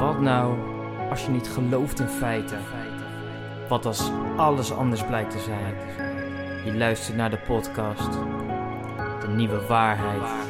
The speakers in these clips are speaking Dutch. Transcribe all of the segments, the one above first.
Wat nou als je niet gelooft in feiten? Wat als alles anders blijkt te zijn? Je luistert naar de podcast. De nieuwe waarheid.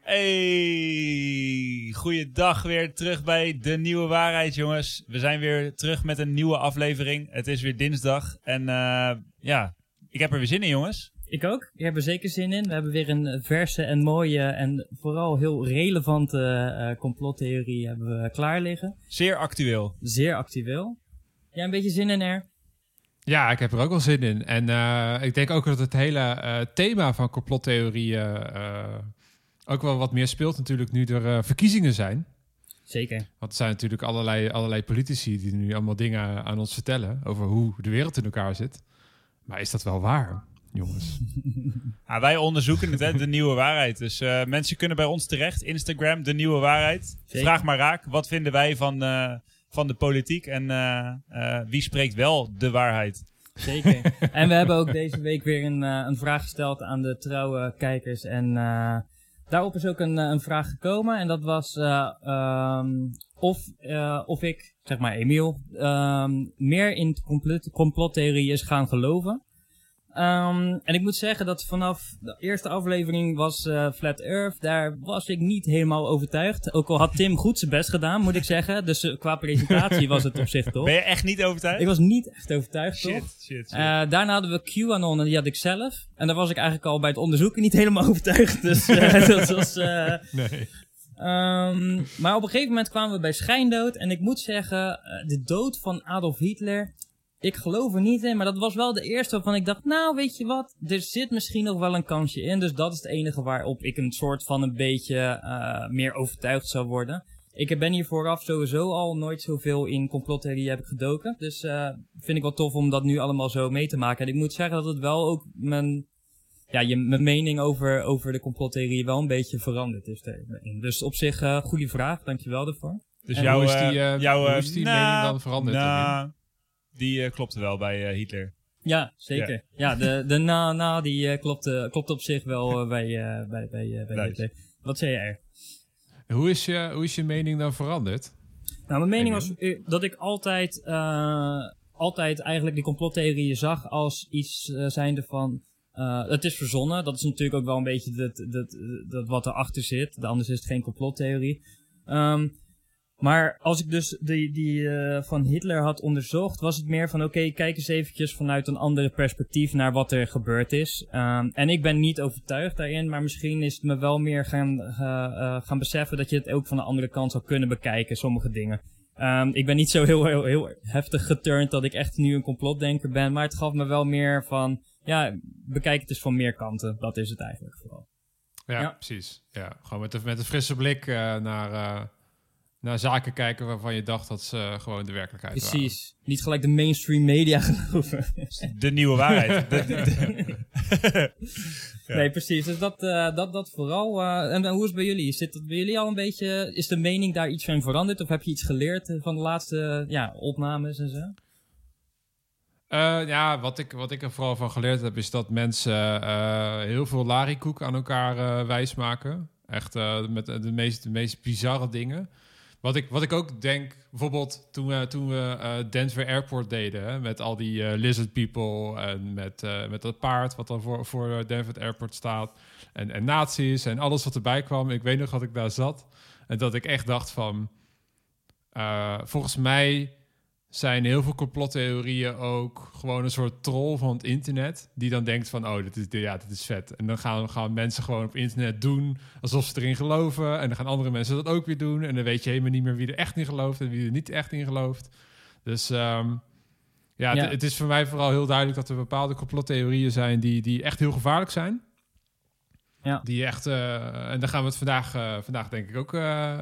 Hey, goeiedag weer terug bij De Nieuwe Waarheid, jongens. We zijn weer terug met een nieuwe aflevering. Het is weer dinsdag en uh, ja, ik heb er weer zin in, jongens. Ik ook. Ik heb er zeker zin in. We hebben weer een verse en mooie en vooral heel relevante uh, complottheorie hebben we klaar liggen. Zeer actueel. Zeer actueel. Jij een beetje zin in er? Ja, ik heb er ook wel zin in. En uh, ik denk ook dat het hele thema van complottheorieën ook wel wat meer speelt natuurlijk nu er verkiezingen zijn. Zeker. Want er zijn natuurlijk allerlei, allerlei politici die nu allemaal dingen aan ons vertellen over hoe de wereld in elkaar zit. Maar is dat wel waar, jongens? Ja, wij onderzoeken het, hè, de nieuwe waarheid. Dus uh, mensen kunnen bij ons terecht. Instagram, de nieuwe waarheid. Zeker. Vraag maar raak. Wat vinden wij van, uh, van de politiek en wie spreekt wel de waarheid? Zeker. en we hebben ook deze week weer een, een vraag gesteld aan de trouwe kijkers en Daarop is ook een, eh, een vraag gekomen en dat was uh, um, of, uh, of ik, zeg maar Emiel, um, meer in complot, complottheorie is gaan geloven. Um, en ik moet zeggen dat vanaf de eerste aflevering was uh, Flat Earth, daar was ik niet helemaal overtuigd. Ook al had Tim goed zijn best gedaan, moet ik zeggen. Dus uh, qua presentatie was het op zich toch. Ben je echt niet overtuigd? Ik was niet echt overtuigd, shit, toch? Shit, shit. Uh, daarna hadden we QAnon en die had ik zelf. En daar was ik eigenlijk al bij het onderzoeken niet helemaal overtuigd. Dus dat was... nee. Um, maar op een gegeven moment kwamen we bij schijndood. En ik moet zeggen, de dood van Adolf Hitler ik geloof er niet in, maar dat was wel de eerste waarvan ik dacht, nou weet je wat, er zit misschien nog wel een kansje in. Dus dat is het enige waarop ik een soort van een beetje uh, meer overtuigd zou worden. Ik ben hier vooraf sowieso al nooit zoveel in complottheorie heb ik gedoken. Dus uh, vind ik wel tof om dat nu allemaal zo mee te maken. En ik moet zeggen dat het wel ook mijn, ja, je, mijn mening over, over de complottheorie wel een beetje veranderd is. Dus op zich, uh, goede vraag, dankjewel daarvoor. Dus jouw, hoe is die, jouw, hoe is die nah, mening dan veranderd? Nah, die uh, klopte wel bij uh, Hitler. Ja, zeker. Ja, ja de, de na-na die uh, klopte, klopt op zich wel bij, bij, bij, bij Hitler. Wat zei jij er? Hoe is, je, hoe is je mening dan veranderd? Nou, mijn mening was dat ik altijd, altijd eigenlijk die complottheorieën zag als iets zijnde van... het is verzonnen. Dat is natuurlijk ook wel een beetje dat, dat, dat wat erachter zit. Anders is het geen complottheorie. Um, maar als ik dus die, die uh, van Hitler had onderzocht, was het meer van oké, okay, kijk eens eventjes vanuit een andere perspectief naar wat er gebeurd is. Um, en ik ben niet overtuigd daarin, maar misschien is het me wel meer gaan, uh, uh, gaan beseffen dat je het ook van de andere kant zou kunnen bekijken, sommige dingen. Um, ik ben niet zo heel, heel, heel heftig geturnd dat ik echt nu een complotdenker ben, maar het gaf me wel meer van, ja, bekijk het eens van meer kanten. Dat is het eigenlijk vooral. Ja, ja. precies. Ja, gewoon met, de, met een frisse blik naar naar zaken kijken waarvan je dacht dat ze gewoon de werkelijkheid Precies. waren. Precies. Niet gelijk de mainstream media geloven. De nieuwe waarheid. ja. Nee, precies. Dus dat, uh, dat, dat vooral. Uh, en, en, hoe is het bij jullie? Zit het bij jullie al een beetje... Is de mening daar iets van veranderd? Of heb je iets geleerd van de laatste ja, opnames en zo? Uh, ja, wat ik, wat ik er vooral van geleerd heb, is dat mensen heel veel larikoek aan elkaar wijsmaken. Echt met de meest, de meest bizarre dingen. Wat ik, wat ik ook denk, bijvoorbeeld toen we, toen we uh, Denver Airport deden, met al die uh, lizard people en met, uh, met dat paard wat dan voor, voor Denver Airport staat, en, en nazi's en alles wat erbij kwam. Ik weet nog dat ik daar zat en dat ik echt dacht van, volgens mij zijn heel veel complottheorieën ook gewoon een soort troll van het internet. Die dan denkt van, oh, dit is, ja, dit is vet. En dan gaan, gaan mensen gewoon op internet doen alsof ze erin geloven. En dan gaan andere mensen dat ook weer doen. En dan weet je helemaal niet meer wie er echt in gelooft en wie er niet echt in gelooft. Dus um, ja, ja. het is voor mij vooral heel duidelijk dat er bepaalde complottheorieën zijn die, die echt heel gevaarlijk zijn. Ja. Die echt, uh, en daar gaan we het vandaag, uh, vandaag denk ik ook uh,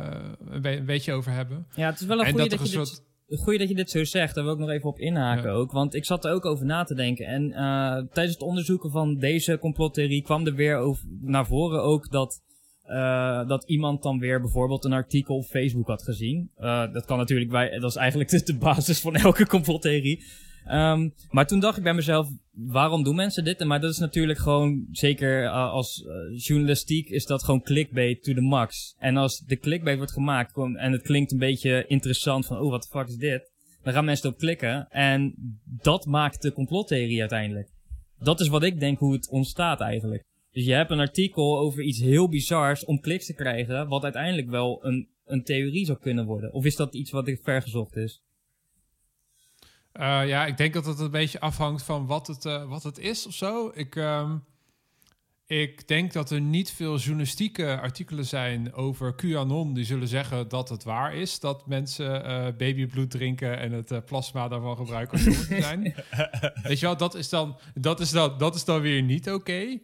een, be een, beetje over hebben. Ja, het is wel een goede dat, dat je soort... Goeie dat je dit zo zegt, daar wil ik nog even op inhaken ook. Want ik zat er ook over na te denken. En uh, tijdens het onderzoeken van deze complottheorie kwam er weer over, naar voren ook dat, uh, dat iemand dan weer bijvoorbeeld een artikel op Facebook had gezien. Uh, dat kan natuurlijk, bij, dat is eigenlijk de, de basis van elke complottheorie. Ehm, maar toen dacht ik bij mezelf, waarom doen mensen dit? Maar dat is natuurlijk gewoon, zeker uh, als uh, journalistiek, is dat gewoon clickbait to the max. En als de clickbait wordt gemaakt en het klinkt een beetje interessant van, oh, wat de fuck is dit? Dan gaan mensen erop klikken en dat maakt de complottheorie uiteindelijk. Dat is wat ik denk hoe het ontstaat eigenlijk. Dus je hebt een artikel over iets heel bizars om kliks te krijgen, wat uiteindelijk wel een, een theorie zou kunnen worden. Of is dat iets wat vergezocht is? Uh, ja, ik denk dat het een beetje afhangt van wat het, uh, wat het is of zo. Ik, um, ik denk dat er niet veel journalistieke artikelen zijn over QAnon die zullen zeggen dat het waar is dat mensen uh, babybloed drinken en het plasma daarvan gebruiken te zijn. Weet je wel, dat is dan, dat is dan, dat is dan weer niet oké. Okay.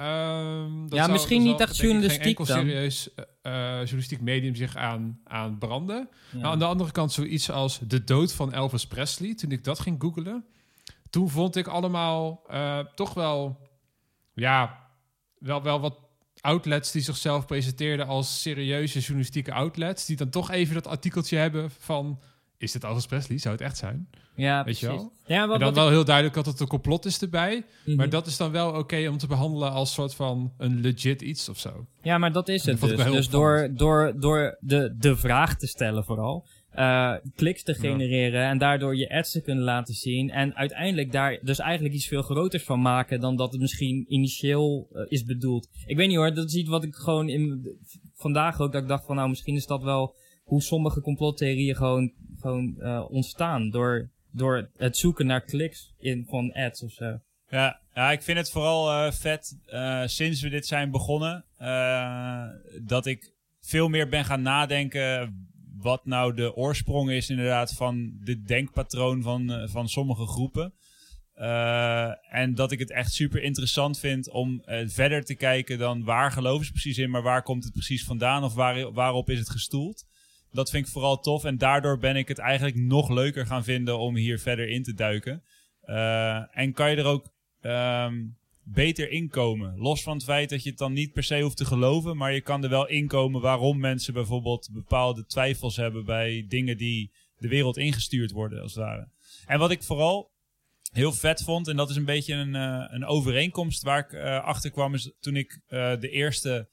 Um, ja, misschien niet echt journalistiek dan. serieus uh, journalistiek medium zich aan, aan branden. Ja. Nou, aan de andere kant zoiets als de dood van Elvis Presley. Toen ik dat ging googlen, toen vond ik allemaal uh, toch wel, ja, wel, wel wat outlets die zichzelf presenteerden als serieuze journalistieke outlets. Die dan toch even dat artikeltje hebben van is dit Elvis Presley? Zou het echt zijn? Ja, Weet precies. Je wel? Ja, en dan wel heel duidelijk dat het een complot is erbij. Maar dat is dan wel oké okay om te behandelen als soort van een legit iets of zo. Ja, maar dat is het dus. Dus door, door, door de, de vraag te stellen vooral. Uh, kliks te genereren ja. en daardoor je ads te kunnen laten zien. En uiteindelijk daar dus eigenlijk iets veel groters van maken dan dat het misschien initieel uh, is bedoeld. Ik weet niet hoor, dat is iets wat ik gewoon in, vandaag ook, dat ik dacht van nou misschien is dat wel hoe sommige complottheorieën gewoon gewoon uh, ontstaan door, door het zoeken naar kliks in, van ads of zo. Ja, ja, ik vind het vooral uh, vet uh, sinds we dit zijn begonnen. dat ik veel meer ben gaan nadenken wat nou de oorsprong is inderdaad van dit denkpatroon van, van sommige groepen. en dat ik het echt super interessant vind om verder te kijken dan waar geloven ze precies in, maar waar komt het precies vandaan of waar, waarop is het gestoeld. Dat vind ik vooral tof. En daardoor ben ik het eigenlijk nog leuker gaan vinden om hier verder in te duiken. Uh, en kan je er ook um, beter inkomen. Los van het feit dat je het dan niet per se hoeft te geloven. Maar je kan er wel inkomen waarom mensen bijvoorbeeld bepaalde twijfels hebben bij dingen die de wereld ingestuurd worden, als het ware. En wat ik vooral heel vet vond, en dat is een beetje een, uh, een overeenkomst waar ik uh, achter kwam, is toen ik de eerste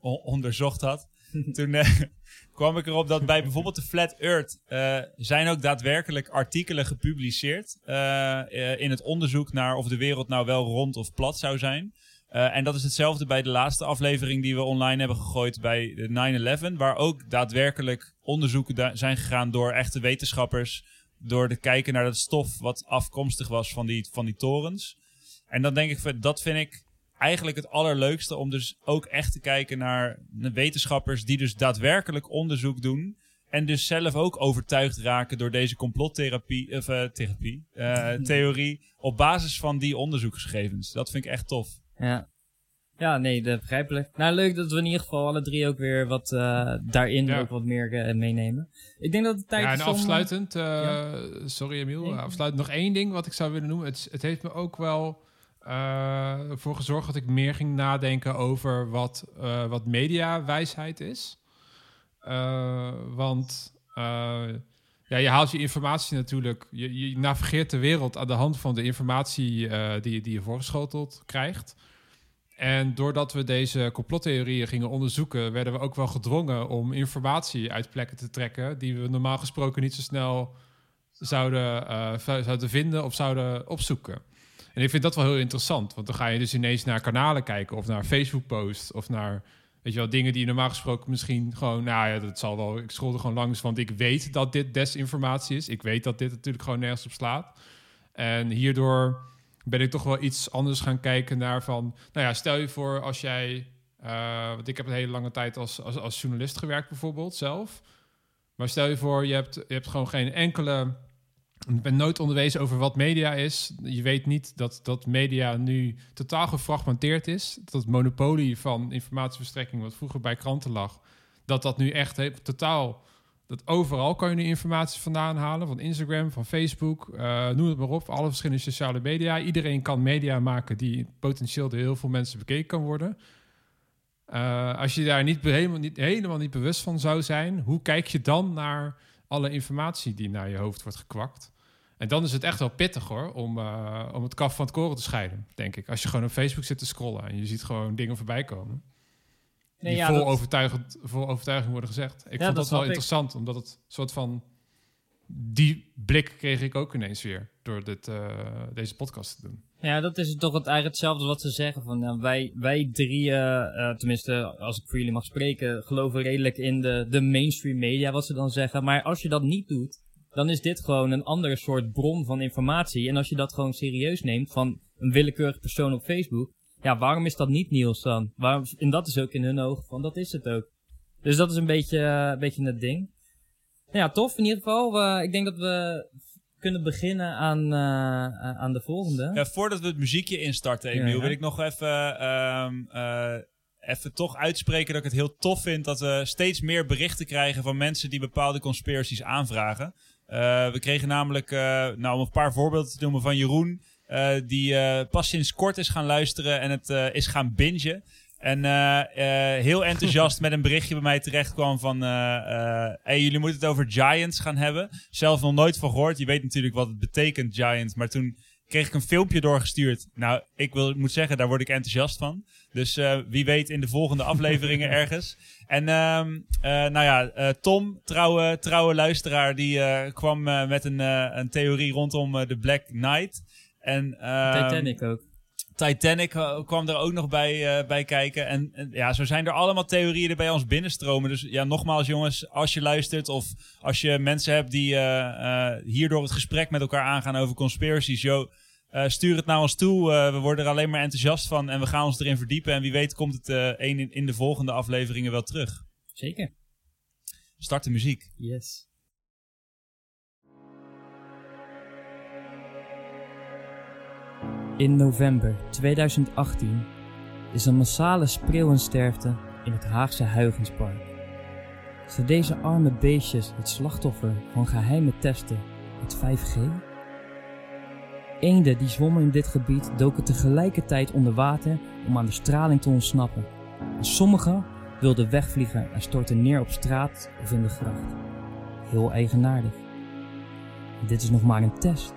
onderzocht had. Toen uh, kwam ik erop dat bij bijvoorbeeld de Flat Earth uh, zijn ook daadwerkelijk artikelen gepubliceerd uh, in het onderzoek naar of de wereld nou wel rond of plat zou zijn. en dat is hetzelfde bij de laatste aflevering die we online hebben gegooid bij 9-11, waar ook daadwerkelijk onderzoeken zijn gegaan door echte wetenschappers, door te kijken naar dat stof wat afkomstig was van die, van die torens. En dan denk ik, dat vind ik eigenlijk het allerleukste om dus ook echt te kijken naar wetenschappers die dus daadwerkelijk onderzoek doen. En dus zelf ook overtuigd raken door deze complottherapie, of uh, therapie, uh, theorie, op basis van die onderzoeksgegevens. Dat vind ik echt tof. Ja. Ja, nee, dat begrijpelijk. Nou, leuk dat we in ieder geval alle drie ook weer wat uh, daarin ook wat meer meenemen. Ik denk dat het tijd ja, is en afsluitend, ja. sorry Emiel, nee. afsluitend nog één ding wat ik zou willen noemen. Het, het heeft me ook wel uh, voor gezorgd dat ik meer ging nadenken over wat, uh, wat mediawijsheid is. Uh, want ja, je haalt je informatie natuurlijk, je, je, navigeert de wereld aan de hand van de informatie die, die je voorgeschoteld krijgt. En doordat we deze complottheorieën gingen onderzoeken, werden we ook wel gedwongen om informatie uit plekken te trekken die we normaal gesproken niet zo snel zouden, zouden vinden of zouden opzoeken. En ik vind dat wel heel interessant, want dan ga je dus ineens naar kanalen kijken of naar Facebook-posts of naar, weet je wel, dingen die normaal gesproken misschien gewoon, nou ja, dat zal wel, ik scroll er gewoon langs, want ik weet dat dit desinformatie is. Ik weet dat dit natuurlijk gewoon nergens op slaat. En hierdoor ben ik toch wel iets anders gaan kijken naar van, nou ja, stel je voor als jij, uh, want ik heb een hele lange tijd als, als, als journalist gewerkt bijvoorbeeld zelf. Maar stel je voor, je hebt, je hebt gewoon geen enkele ik ben nooit onderwezen over wat media is. Je weet niet dat, dat media nu totaal gefragmenteerd is. Dat het monopolie van informatieverstrekking, wat vroeger bij kranten lag, dat dat nu echt he, totaal. Dat overal kan je nu informatie vandaan halen. Van Instagram, van Facebook, uh, noem het maar op. Alle verschillende sociale media. Iedereen kan media maken die potentieel door heel veel mensen bekeken kan worden. Uh, als je daar niet, helemaal, niet, helemaal niet bewust van zou zijn, hoe kijk je dan naar alle informatie die naar je hoofd wordt gekwakt? En dan is het echt wel pittig hoor, om, uh, om het kaf van het koren te scheiden, denk ik. Als je gewoon op Facebook zit te scrollen en je ziet gewoon dingen voorbij komen. Nee, die ja, vol, overtuigend, vol overtuiging worden gezegd. Ik vond dat, wel interessant, omdat het soort van... Die blik kreeg ik ook ineens weer door dit, uh, deze podcast te doen. Ja, dat is toch het, eigenlijk hetzelfde wat ze zeggen. Van, nou, wij, wij drie, uh, tenminste als ik voor jullie mag spreken, geloven redelijk in de, de mainstream media, wat ze dan zeggen. Maar als je dat niet doet, dan is dit gewoon een andere soort bron van informatie. En als je dat gewoon serieus neemt van een willekeurig persoon op Facebook, ja, waarom is dat niet Niels dan? Waarom, en dat is ook in hun ogen van, dat is het ook. Dus dat is een beetje, uh, een beetje het ding. Ja, tof in ieder geval. Ik denk dat we kunnen beginnen aan, uh, aan de volgende. Ja, voordat we het muziekje instarten, Emiel, wil ik nog even, um, even toch uitspreken dat ik het heel tof vind dat we steeds meer berichten krijgen van mensen die bepaalde conspiracies aanvragen. we kregen namelijk, nou om een paar voorbeelden te noemen van Jeroen, die pas sinds kort is gaan luisteren en het is gaan bingen. En uh, uh, heel enthousiast met een berichtje bij mij terecht kwam van... Uh, hey, jullie moeten het over Giants gaan hebben. Zelf nog nooit van gehoord. Je weet natuurlijk wat het betekent, Giants. Maar toen kreeg ik een filmpje doorgestuurd. Nou, ik wil, moet zeggen, daar word ik enthousiast van. Dus wie weet in de volgende afleveringen ergens. En ehm, nou ja, Tom, trouwe, trouwe luisteraar, die kwam met een, een theorie rondom de Black Knight. En, ehm, Titanic ook. Titanic eh, kwam er ook nog bij, uh, bij kijken. En, ja, zo zijn er allemaal theorieën die bij ons binnenstromen. Dus ja, nogmaals jongens, als je luistert of als je mensen hebt die uh, hierdoor het gesprek met elkaar aangaan over conspiracies, yo, stuur het naar ons toe. we worden er alleen maar enthousiast van en we gaan ons erin verdiepen. En wie weet komt het een in, in de volgende afleveringen wel terug. Zeker. Start de muziek. Yes. In november 2018 is een massale spreeuwensterfte in het Haagse Huygenspark. Zijn deze arme beestjes het slachtoffer van geheime testen met 5G? Eenden die zwommen in dit gebied doken tegelijkertijd onder water om aan de straling te ontsnappen. En sommigen wilden wegvliegen en stortten neer op straat of in de gracht. Heel eigenaardig. dit is nog maar een test.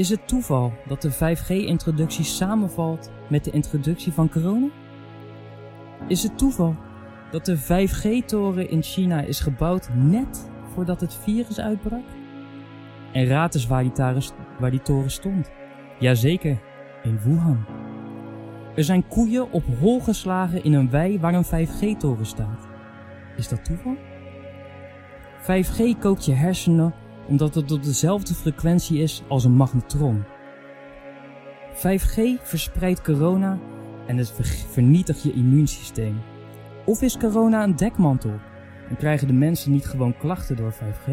Is het toeval dat de 5G-introductie samenvalt met de introductie van corona? Is het toeval dat de 5G-toren in China is gebouwd net voordat het virus uitbrak? En raad eens waar die, waar die toren stond. Jazeker, in Wuhan. Er zijn koeien op hol geslagen in een wei waar een 5G-toren staat. Is dat toeval? 5G kookt je hersenen omdat het op dezelfde frequentie is als een magnetron. 5G verspreidt corona en het vernietigt je immuunsysteem. Of is corona een dekmantel en krijgen de mensen niet gewoon klachten door 5G?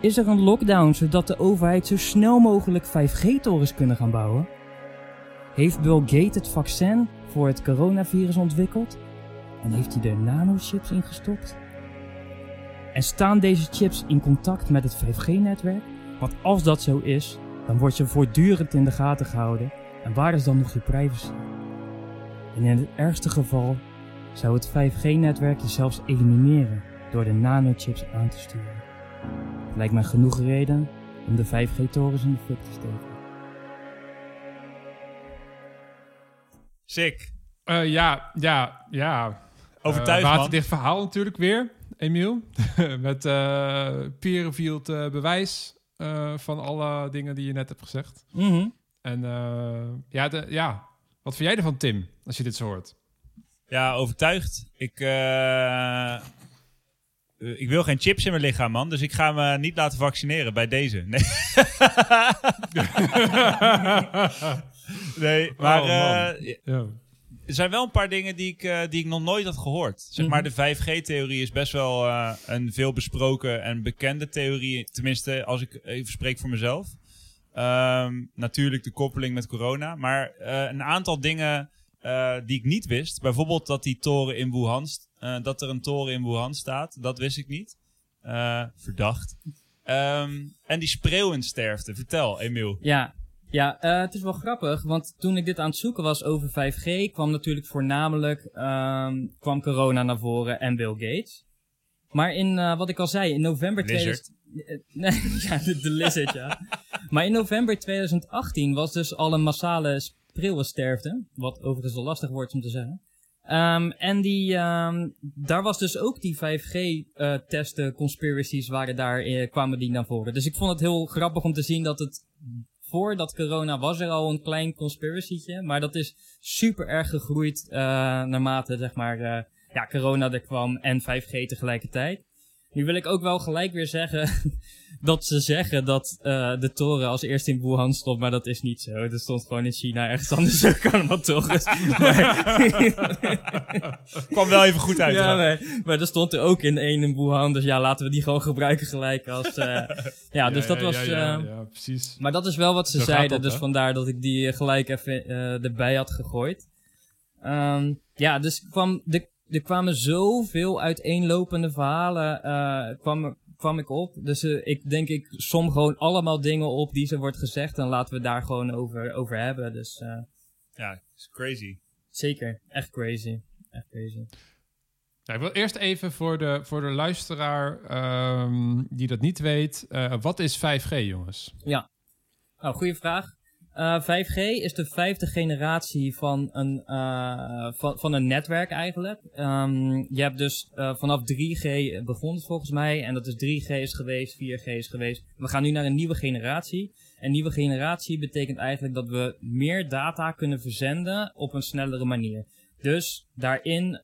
Is er een lockdown zodat de overheid zo snel mogelijk 5G-torens kunnen gaan bouwen? Heeft Bill Gates het vaccin voor het coronavirus ontwikkeld? En heeft hij er nanochips in gestopt? En staan deze chips in contact met het 5G-netwerk? Want als dat zo is, dan word je voortdurend in de gaten gehouden. En waar is dan nog je privacy? En in het ergste geval zou het 5G-netwerk je zelfs elimineren door de nanochips aan te sturen. Lijkt mij genoeg reden om de 5G-torens in de fik te steken. Sick. Uh, ja, ja, ja. Overtuigd, uh, Waterdicht verhaal natuurlijk weer. Emiel. met uh, peer-reviewed uh, bewijs uh, van alle dingen die je net hebt gezegd. Mm -hmm. En ja, de, ja, wat vind jij ervan, Tim, als je dit zo hoort? Ja, overtuigd. Ik, ik wil geen chips in mijn lichaam, man. Dus ik ga me niet laten vaccineren bij deze. Nee, nee maar... Oh, ja er zijn wel een paar dingen die ik, uh, die ik nog nooit had gehoord. Zeg maar, mhm. de 5G-theorie is best wel uh, een veel besproken en bekende theorie. Tenminste, als ik even spreek voor mezelf. Um, natuurlijk de koppeling met corona. Maar uh, een aantal dingen die ik niet wist. Bijvoorbeeld dat die toren in Wuhan, dat er een toren in Wuhan staat. Dat wist ik niet. verdacht. Um, en die spreeuwensterfte. Vertel, Emiel. Ja, ja, uh, het is wel grappig, want toen ik dit aan het zoeken was over 5G, kwam natuurlijk voornamelijk um, kwam corona naar voren en Bill Gates. Maar in, uh, wat ik al zei, in november... 2000, eh, nee, ja, de, de lizard, ja. Maar in november 2018 was dus al een massale spreeuwensterfte. Wat overigens wel lastig wordt om te zeggen. Ehm, en die, ehm, daar was dus ook die 5G-testen, conspiracies waren daar, eh, kwamen die naar voren. Dus ik vond het heel grappig om te zien dat het voordat corona was er al een klein conspiracytje. Maar dat is super erg gegroeid uh, naarmate zeg maar, uh, ja, corona er kwam en 5G tegelijkertijd. Nu wil ik ook wel gelijk weer zeggen dat ze zeggen dat uh, de toren als eerste in Wuhan stond, maar dat is niet zo. Er stond gewoon in China ergens anders ook allemaal torens. Kwam wel even goed uit. Ja, maar, maar er stond er ook in één in Wuhan, dus ja, laten we die gewoon gebruiken gelijk als... Uh, ja, dus ja, dat ja, was... Ja, uh, ja, precies. Maar dat is wel wat ze Zo zeiden, dus hè? vandaar dat ik die gelijk even erbij had gegooid. Um, ja, dus kwam, de, er kwamen zoveel uiteenlopende verhalen kwam, kwam ik op. Dus uh, ik denk, ik som gewoon allemaal dingen op die ze wordt gezegd. En laten we daar gewoon over, over hebben. Dus, uh, ja, it's crazy. Zeker, echt crazy. Echt crazy. Ja, ik wil eerst even voor de, voor de luisteraar um, die dat niet weet. Uh, wat is 5G, jongens? Ja, oh, goede vraag. Uh, 5G is de vijfde generatie van een, uh, van, van een netwerk eigenlijk. Um, je hebt dus uh, vanaf 3G begonnen volgens mij. En dat is 3G is geweest, 4G is geweest. We gaan nu naar een nieuwe generatie. En nieuwe generatie betekent eigenlijk dat we meer data kunnen verzenden op een snellere manier. Dus daarin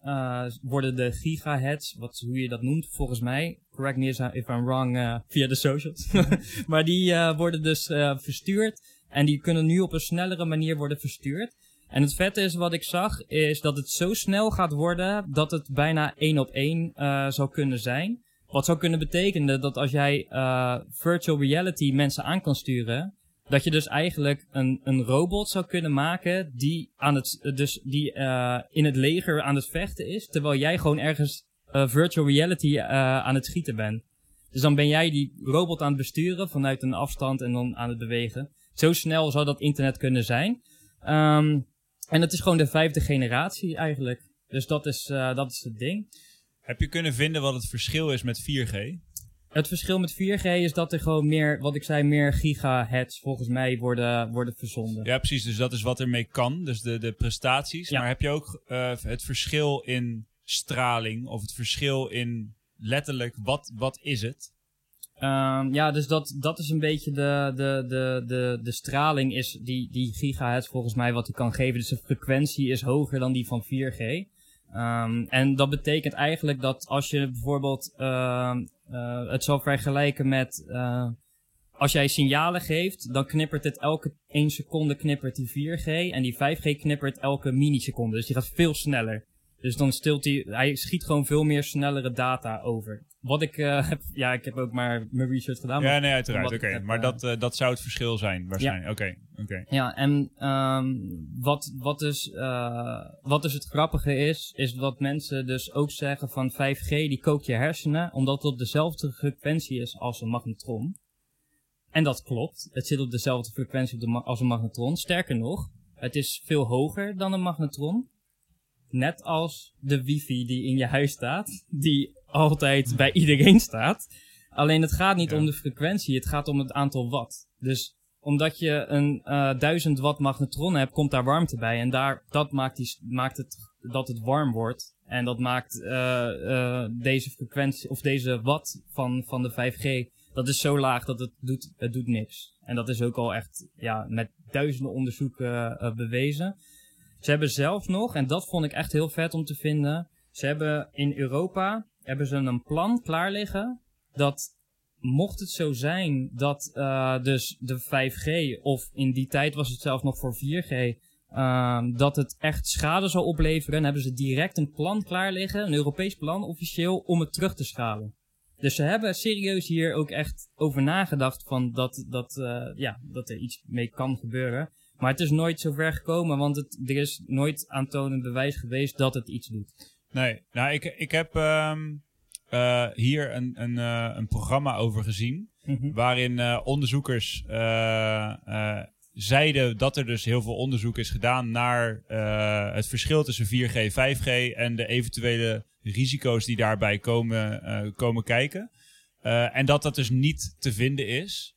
worden de gigahertz, wat, hoe je dat noemt volgens mij, correct me if I'm wrong via de socials, maar die worden dus verstuurd en die kunnen nu op een snellere manier worden verstuurd. En het vette is wat ik zag, is dat het zo snel gaat worden dat het bijna één op één zou kunnen zijn. Wat zou kunnen betekenen dat als jij virtual reality mensen aan kan sturen, dat je dus eigenlijk een, een robot zou kunnen maken die, aan het, dus die uh, in het leger aan het vechten is, terwijl jij gewoon ergens virtual reality aan het schieten bent. Dus dan ben jij die robot aan het besturen vanuit een afstand en dan aan het bewegen. Zo snel zou dat internet kunnen zijn. Um, en het is gewoon de vijfde generatie eigenlijk. Dus dat is, dat is het ding. Heb je kunnen vinden wat het verschil is met 4G? Het verschil met 4G is dat er gewoon meer, wat ik zei, meer gigahertz volgens mij worden, worden verzonden. Ja, precies. Dus dat is wat ermee kan. Dus de, de prestaties. Ja. Maar heb je ook uh, het verschil in straling of het verschil in letterlijk, wat, wat is het? Um, ja, dus dat, dat is een beetje de, de, de, de, de straling is die, die gigahertz volgens mij wat hij kan geven. Dus de frequentie is hoger dan die van 4G. Um, en dat betekent eigenlijk dat als je bijvoorbeeld uh, uh, het zou vergelijken met uh, als jij signalen geeft, dan knippert het elke 1 seconde knippert die 4G en die 5G knippert elke milliseconde. Dus die gaat veel sneller. Dus dan stilt hij, hij schiet gewoon veel meer snellere data over. Wat ik uh, heb, ja, ik heb ook maar mijn research gedaan. Ja, nee, uiteraard. Oké, okay. maar uh, dat, uh, dat zou het verschil zijn, waarschijnlijk. Oké, ja. oké. Okay, okay. Ja, en um, wat, wat, dus, wat dus het grappige is, is dat mensen dus ook zeggen van 5G die kookt je hersenen, omdat het op dezelfde frequentie is als een magnetron. En dat klopt. Het zit op dezelfde frequentie als een magnetron. Sterker nog, het is veel hoger dan een magnetron. Net als de wifi die in je huis staat, die altijd bij iedereen staat. Alleen het gaat niet ja. om de frequentie, het gaat om het aantal watt. Dus omdat je een uh, 1000 watt magnetron hebt, komt daar warmte bij. En daar, dat maakt, die, maakt het dat het warm wordt. En dat maakt uh, uh, deze frequentie, of deze watt van, van de 5G, dat is zo laag dat het doet, het doet niks. En dat is ook al echt ja, met duizenden onderzoeken bewezen. Ze hebben zelf nog, en dat vond ik echt heel vet om te vinden. Ze hebben in Europa hebben ze een plan klaar liggen. Dat mocht het zo zijn dat uh, dus de 5G, of in die tijd was het zelfs nog voor 4G, uh, dat het echt schade zou opleveren, hebben ze direct een plan klaar liggen, een Europees plan officieel, om het terug te schalen. Dus ze hebben serieus hier ook echt over nagedacht van dat, dat, uh, ja, dat er iets mee kan gebeuren. Maar het is nooit zo ver gekomen, want het, er is nooit aantonend bewijs geweest dat het iets doet. Nee, nou ik, ik heb um, uh, hier een, een, uh, een programma over gezien. Mhm. Mm -hmm. Waarin uh, onderzoekers zeiden dat er dus heel veel onderzoek is gedaan naar het verschil tussen 4G, 5G en de eventuele risico's die daarbij komen, komen kijken. Eh, en dat dat dus niet te vinden is.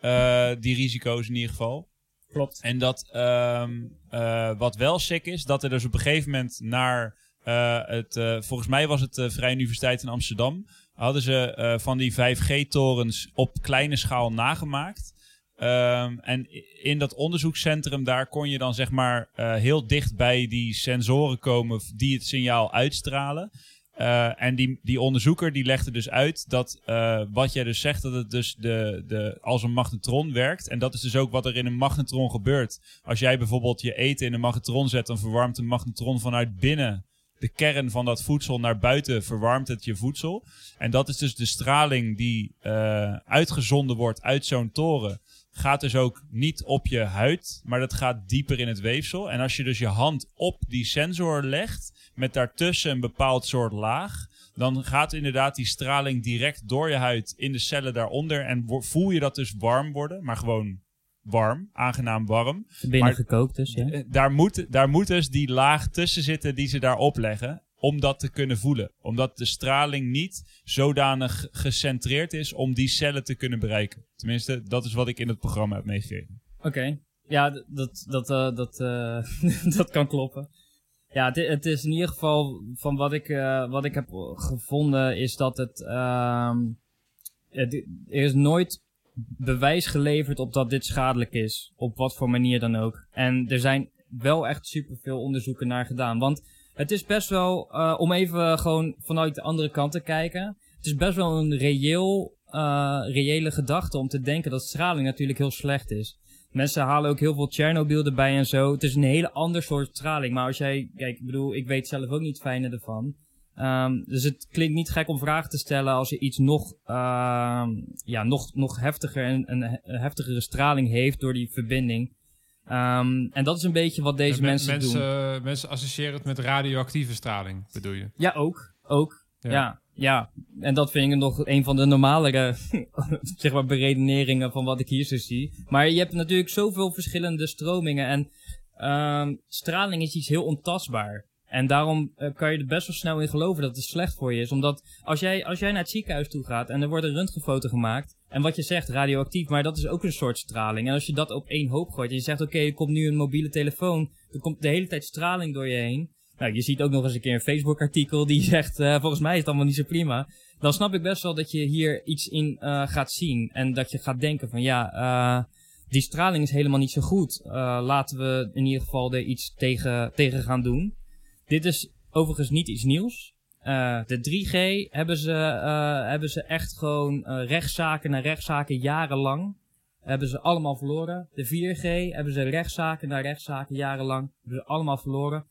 Eh, die risico's in ieder geval. Klopt. En dat ehm, eh, wat wel sick is, dat er dus op een gegeven moment naar eh, het, eh, volgens mij was het de Vrije Universiteit in Amsterdam, hadden ze van die 5G-torens op kleine schaal nagemaakt. Ehm, en in dat onderzoekscentrum daar kon je dan zeg maar heel dicht bij die sensoren komen die het signaal uitstralen. Eh, en die, die onderzoeker die legde dus uit dat eh, wat jij dus zegt, dat het dus de, de, als een magnetron werkt. En dat is dus ook wat er in een magnetron gebeurt. Als jij bijvoorbeeld je eten in een magnetron zet, dan verwarmt een magnetron vanuit binnen de kern van dat voedsel naar buiten, verwarmt het je voedsel. En dat is dus de straling die eh, uitgezonden wordt uit zo'n toren. Gaat dus ook niet op je huid, maar dat gaat dieper in het weefsel. En als je dus je hand op die sensor legt, met daartussen een bepaald soort laag, dan gaat inderdaad die straling direct door je huid in de cellen daaronder. En voel je dat dus warm worden, maar gewoon warm, aangenaam warm. Binnen Maar- gekookt dus, ja. Eh, Daar moet, daar moet dus die laag tussen zitten die ze daar opleggen. Om dat te kunnen voelen. Omdat de straling niet zodanig gecentreerd is om die cellen te kunnen bereiken. Tenminste, dat is wat ik in het programma heb meegegeven. Oké. Ja, dat, dat, eh, dat, eh, dat kan kloppen. Ja, het, is in ieder geval van wat ik, eh, wat ik heb gevonden is dat het, ehm, het- er is nooit bewijs geleverd op dat dit schadelijk is. Op wat voor manier dan ook. En er zijn wel echt superveel onderzoeken naar gedaan. Want het is best wel, eh, om even gewoon vanuit de andere kant te kijken. Het is best wel een reëel, eh, reële gedachte om te denken dat straling natuurlijk heel slecht is. Mensen halen ook heel veel Chernobyl erbij en zo. Het is een hele ander soort straling. Maar als jij, kijk, ik bedoel, ik weet zelf ook niet het fijne ervan. Ehm, dus het klinkt niet gek om vragen te stellen als je iets nog, ehm, ja, nog, nog heftiger en een he- een heftigere straling heeft door die verbinding. Ehm, en dat is een beetje wat deze En men- mensen, mensen, doen. mensen associëren het met radioactieve straling, bedoel je? Ja, ook. Ook. Ja. Ja. Ja, En dat vind ik nog een van de normalere zeg maar, beredeneringen van wat ik hier zo zie. Maar je hebt natuurlijk zoveel verschillende stromingen. En ehm, straling is iets heel ontastbaar. En daarom eh, kan je er best wel snel in geloven dat het slecht voor je is. Omdat als jij, als jij naar het ziekenhuis toe gaat en er wordt een röntgenfoto gemaakt. En wat je zegt, radioactief, maar dat is ook een soort straling. En als je dat op één hoop gooit en je zegt, oké, er komt nu een mobiele telefoon. Er komt de hele tijd straling door je heen. Nou, je ziet ook nog eens een keer een Facebook-artikel die zegt, eh, volgens mij is het allemaal niet zo prima. Dan snap ik best wel dat je hier iets in eh, gaat zien. En dat je gaat denken van, ja, eh, die straling is helemaal niet zo goed. Laten we in ieder geval er iets tegen, tegen gaan doen. Dit is overigens niet iets nieuws. De 3G hebben ze, hebben ze echt gewoon rechtszaken na rechtszaken jarenlang. Hebben ze allemaal verloren. De 4G hebben ze rechtszaken na rechtszaken jarenlang. Hebben ze allemaal verloren.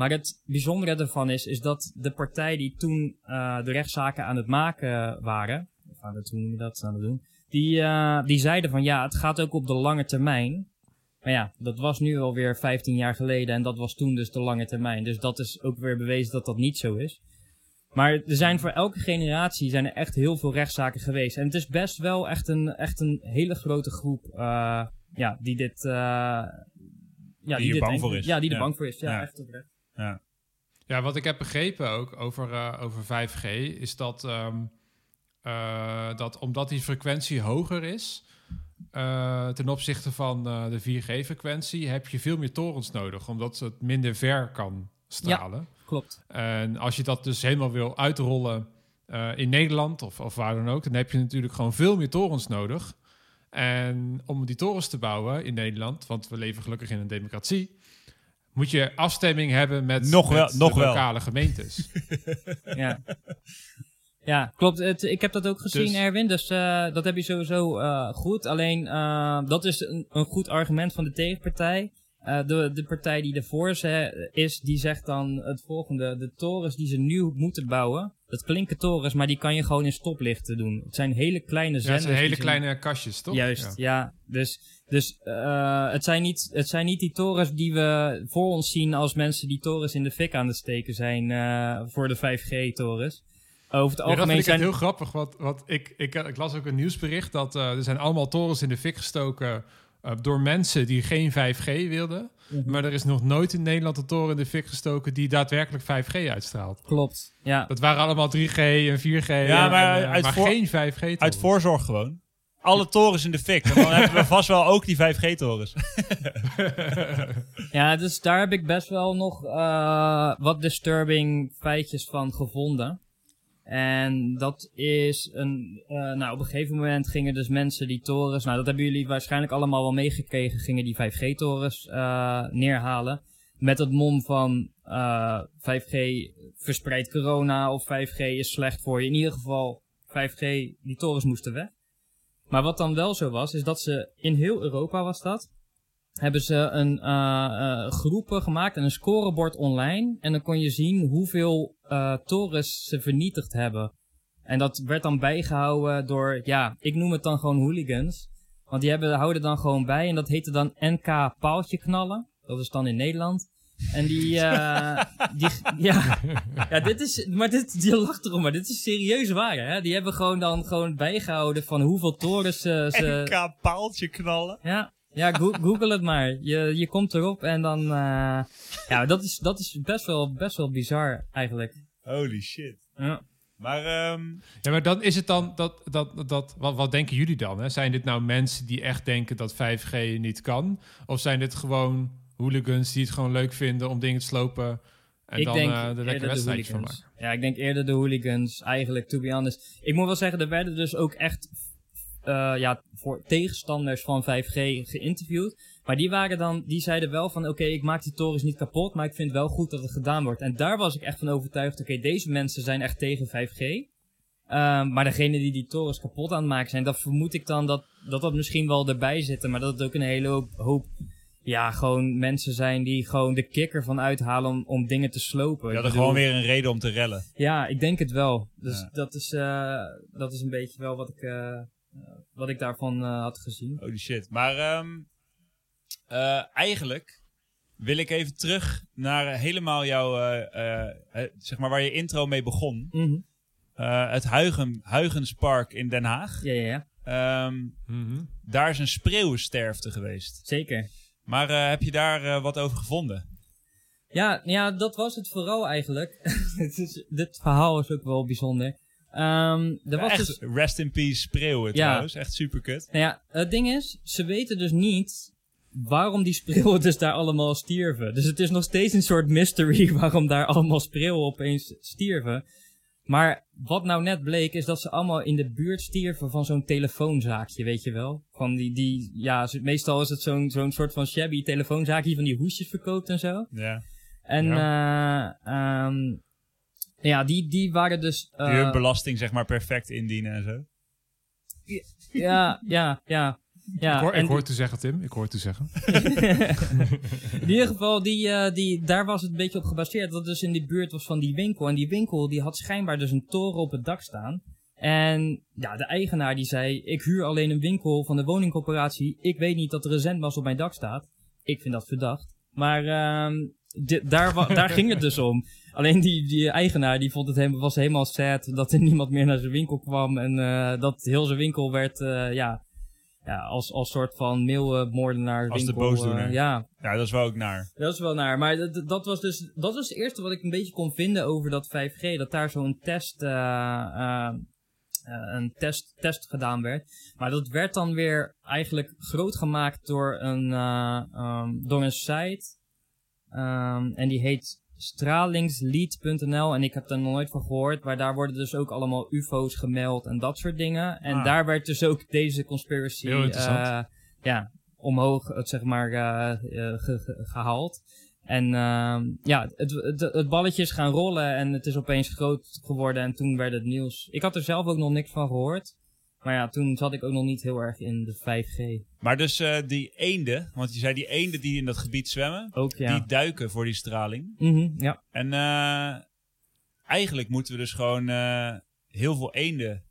Maar het bijzondere ervan is, is dat de partij die toen eh, de rechtszaken aan het maken waren, of aan het, hoe noem je dat, aan het doen, die, eh, die zeiden van ja, het gaat ook op de lange termijn. Maar ja, dat was nu alweer 15 jaar geleden en dat was toen dus de lange termijn. Dus dat is ook weer bewezen dat dat niet zo is. Maar er zijn voor elke generatie zijn er echt heel veel rechtszaken geweest. En het is best wel echt een, echt een hele grote groep uh, ja, die dit... Uh, ja, die, die dit bang voor is. Ja, die er bang voor is. Ja, Ja. echt oprecht. Ja. Ja, wat ik heb begrepen ook over, uh, over 5G is dat, um, uh, dat omdat die frequentie hoger is uh, ten opzichte van de 4G-frequentie, heb je veel meer torens nodig, omdat het minder ver kan stralen. Ja, klopt. En als je dat dus helemaal wil uitrollen in Nederland of, of waar dan ook, dan heb je natuurlijk gewoon veel meer torens nodig. En om die torens te bouwen in Nederland, want we leven gelukkig in een democratie, moet je afstemming hebben met, nog wel, met nog de wel. lokale gemeentes. ja. Ja, klopt. Het, ik heb dat ook gezien, Dus- Erwin. Dus uh, dat heb je sowieso uh, goed. Alleen, uh, dat is een, een, goed argument van de tegenpartij. Uh, de, de partij die ervoor is, die zegt dan het volgende. De torens die ze nu moeten bouwen, dat klinken torens, maar die kan je gewoon in stoplichten doen. Het zijn hele kleine Ja, zenders. het zijn hele kleine kastjes, toch? Juist, ja. ja. Dus, dus uh, het, zijn niet, het zijn niet die torens die we voor ons zien als mensen die torens in de fik aan het steken zijn uh, voor de 5G-torens. Over het Ja, algemeen dat vind ik zijn... heel grappig, want, want ik, ik, ik las ook een nieuwsbericht dat uh, er zijn allemaal torens in de fik gestoken eh, door mensen die geen 5G wilden. Mhm. Maar er is nog nooit in Nederland een toren in de fik gestoken die daadwerkelijk 5G uitstraalt. Klopt, ja. Dat waren allemaal 3G en 4G. Ja, en, maar en, eh, uit maar voor- geen 5G. -torens. Uit voorzorg gewoon. Alle torens in de fik. En dan hebben we vast wel ook die 5G-torens. Ja, dus daar heb ik best wel nog eh, wat disturbing feitjes van gevonden. En dat is een. eh, nou, op een gegeven moment gingen dus mensen die torens. Nou, dat hebben jullie waarschijnlijk allemaal wel meegekregen. Gingen die 5G-torens eh, neerhalen. Met het mom van eh, 5G verspreidt corona. Of 5G is slecht voor je. In ieder geval, 5G, die torens moesten weg. Maar wat dan wel zo was, is dat ze in heel Europa was dat hebben ze een eh, groepen gemaakt en een scorebord online. En dan kon je zien hoeveel eh, torens ze vernietigd hebben. En dat werd dan bijgehouden door, ja, ik noem het dan gewoon hooligans. Want die hebben, houden dan gewoon bij en dat heette dan NK paaltje knallen. Dat is dan in Nederland. En die, die ja, ja, dit is, maar dit, die lacht erom, maar dit is serieus waar, hè. Die hebben gewoon dan gewoon bijgehouden van hoeveel torens ze, ze, NK paaltje knallen. ja, ja go- google het maar. Je, je komt erop en dan... eh, ja, dat is, dat is best, wel, best wel bizar eigenlijk. Holy shit. Ja. Maar ehm, Ja, maar dan is het dan dat, dat, dat wat, wat denken jullie dan? Hè? Zijn dit nou mensen die echt denken dat 5G niet kan? Of zijn dit gewoon hooligans die het gewoon leuk vinden om dingen te slopen en ik dan denk eh de wedstrijdjes van hooligans. maken? Ja, ik denk eerder de hooligans eigenlijk, to be honest. Ik moet wel zeggen, er werden dus ook echt eh, ja, voor tegenstanders van 5G geïnterviewd. Maar die waren dan, die zeiden wel van, oké, ik maak die torens niet kapot, maar ik vind wel goed dat het gedaan wordt. En daar was ik echt van overtuigd, oké, deze mensen zijn echt tegen 5G. Ehm, maar degene die die torens kapot aan het maken zijn, dat vermoed ik dan dat dat, dat misschien wel erbij zitten. Maar dat het ook een hele hoop, hoop ja, gewoon mensen zijn die gewoon de kikker van uithalen om, om dingen te slopen. hadden bedoel- gewoon weer een reden om te rellen. ja, ik denk het wel. Dus Ja. dat, is, eh, dat is een beetje wel wat ik, eh, wat ik daarvan eh, had gezien. Holy shit. Maar ehm, eh, eigenlijk wil ik even terug naar eh, helemaal jouw, eh, eh, eh, zeg maar waar je intro mee begon. Mhm. Eh, het Huigen, Huigenspark in Den Haag. Ja, ja, ja. Ehm, Mhm. daar is een spreeuwensterfte geweest. Zeker. Maar eh, heb je daar eh, wat over gevonden? Ja, ja, dat was het vooral eigenlijk. Is, dit verhaal is ook wel bijzonder. Ehm er was echt, dus, rest in peace spreeuwen Ja. trouwens. Echt super kut. nou ja, het ding is, ze weten dus niet waarom die spreeuwen dus daar allemaal stierven. Dus het is nog steeds een soort mystery waarom daar allemaal spreeuwen opeens stierven. Maar wat nou net bleek, is dat ze allemaal in de buurt stierven van zo'n telefoonzaakje, weet je wel? Van die, die ja, meestal is het zo'n zo'n soort van shabby telefoonzaakje die van die hoesjes verkoopt en zo. Ja. En ja, ehm ja die, die waren dus... Die eh, hun belasting zeg maar perfect indienen en zo. ja, ja, ja. ja. ik hoor, en ik hoor het te zeggen, Tim. Ik hoor het te zeggen. In ieder geval, die, eh, die, daar was het een beetje op gebaseerd. Dat het dus in die buurt was van die winkel. En die winkel die had schijnbaar dus een toren op het dak staan. En ja, de eigenaar die zei, ik huur alleen een winkel van de woningcorporatie. Ik weet niet dat er een zendmast op mijn dak staat. Ik vind dat verdacht. Maar ehm, di- daar, daar ging het dus om. Alleen die, die eigenaar die vond het hem, was helemaal sad dat er niemand meer naar zijn winkel kwam. En eh, dat heel zijn winkel werd, eh, ja, ja, als, als soort van mailmoordenaar Als de winkel. boosdoener. eh, ja, Ja, dat is wel ook naar. dat is wel naar. Maar dat, dat was dus dat was het eerste wat ik een beetje kon vinden over dat 5G. Dat daar zo'n test, een test, test gedaan werd. Maar dat werd dan weer eigenlijk groot gemaakt door een, eh, ehm, door een site. Ehm, en die heet stralingslead.nl en ik heb er nog nooit van gehoord. Maar daar worden dus ook allemaal UFO's gemeld en dat soort dingen. En Ah. daar werd dus ook deze conspiracy eh, ja, omhoog, het, zeg maar, eh, eh, ge- ge- gehaald. En ehm, ja, het, het, het balletje is gaan rollen en het is opeens groot geworden en toen werd het nieuws. Ik had er zelf ook nog niks van gehoord. Maar ja, toen zat ik ook nog niet heel erg in de 5G. Maar dus eh, die eenden, want je zei die eenden die in dat gebied zwemmen, Ook ja. die duiken voor die straling. Mhm, ja. En eh, eigenlijk moeten we dus gewoon eh, heel veel eenden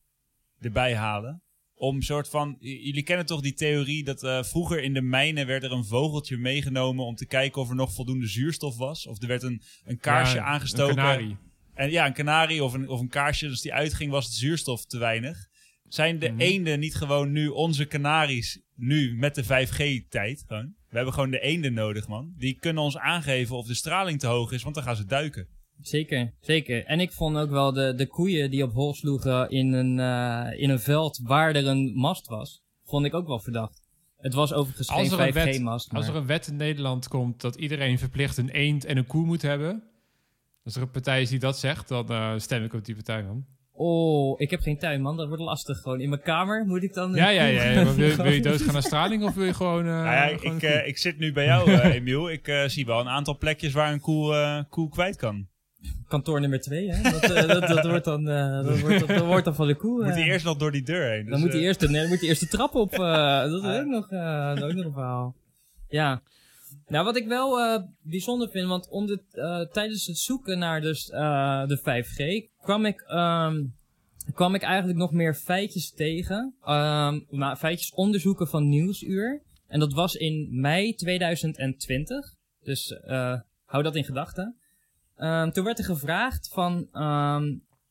erbij halen. Om soort van, jullie kennen toch die theorie dat eh, vroeger in de mijnen werd er een vogeltje meegenomen om te kijken of er nog voldoende zuurstof was. Of er werd een, een kaarsje Ja, aangestoken. Een kanarie. En ja, een kanarie of een, of een kaarsje, als die uitging was het zuurstof te weinig. Zijn de Mhm. eenden niet gewoon nu onze kanaries nu met de 5G-tijd gewoon. We hebben gewoon de eenden nodig, man. Die kunnen ons aangeven of de straling te hoog is, want dan gaan ze duiken. Zeker, zeker. En ik vond ook wel de, de koeien die op hol sloegen in een, eh, in een veld waar er een mast was, vond ik ook wel verdacht. Het was overigens Als er, geen een wet, 5G-mast. als er een wet in Nederland komt dat iedereen verplicht een eend en een koe moet hebben. Als er een partij is die dat zegt, dan eh, stem ik op die partij man. Oh, ik heb geen tuin, man. Dat wordt lastig. Gewoon in mijn kamer moet ik dan... Ja, ja, ja. Wil, je- wil je doodgaan aan straling of wil je gewoon... eh, Nou ja, gewoon ik, eh, ik zit nu bij jou, eh, Emiel. Ik eh, zie wel een aantal plekjes waar een koe, eh, koe kwijt kan. Kantoor nummer 2, hè? Dat, eh, dat, dat, wordt dan, eh, dat, wordt, dat wordt dan van de koe. Moet hij eerst nog door die deur heen. Dan dus, moet hij eerst, nee, dan moet hij eerst de trap op. eh, dat is Ah. ook nog, eh, dat is ook nog een verhaal. Ja. Nou, wat ik wel eh, bijzonder vind, want eh, tijdens het zoeken naar dus, eh, de 5G kwam ik, ehm, kwam ik eigenlijk nog meer feitjes tegen. Nou, feitjes onderzoeken van Nieuwsuur. En dat was in mei 2020. Dus hou dat in gedachten. Ehm, toen werd er gevraagd van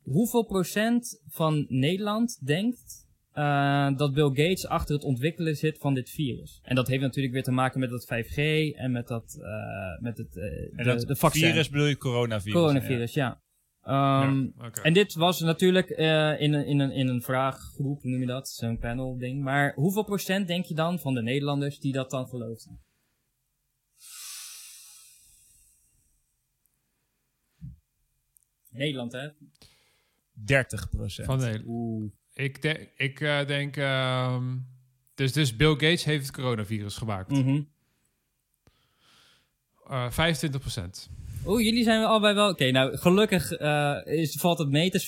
hoeveel procent van Nederland denkt eh, dat Bill Gates achter het ontwikkelen zit van dit virus. En dat heeft natuurlijk weer te maken met dat 5G en met, dat, eh, met het, eh, en de, dat de vaccin. virus bedoel je coronavirus? Coronavirus, ja. Ehm, Ja. En dit was natuurlijk eh, in, een, in, een, in een vraaggroep, noem je dat? Zo'n panel ding. Maar hoeveel procent denk je dan van de Nederlanders die dat dan geloofden? Nederland, hè? 30 procent. Van nee. Ik, denk, ik eh, denk... ehm, dus, dus Bill Gates heeft het coronavirus gemaakt. Mhm. Eh 25 procent. Oeh, jullie zijn allebei wel... Oké, nou, gelukkig eh, is, valt het mee, het is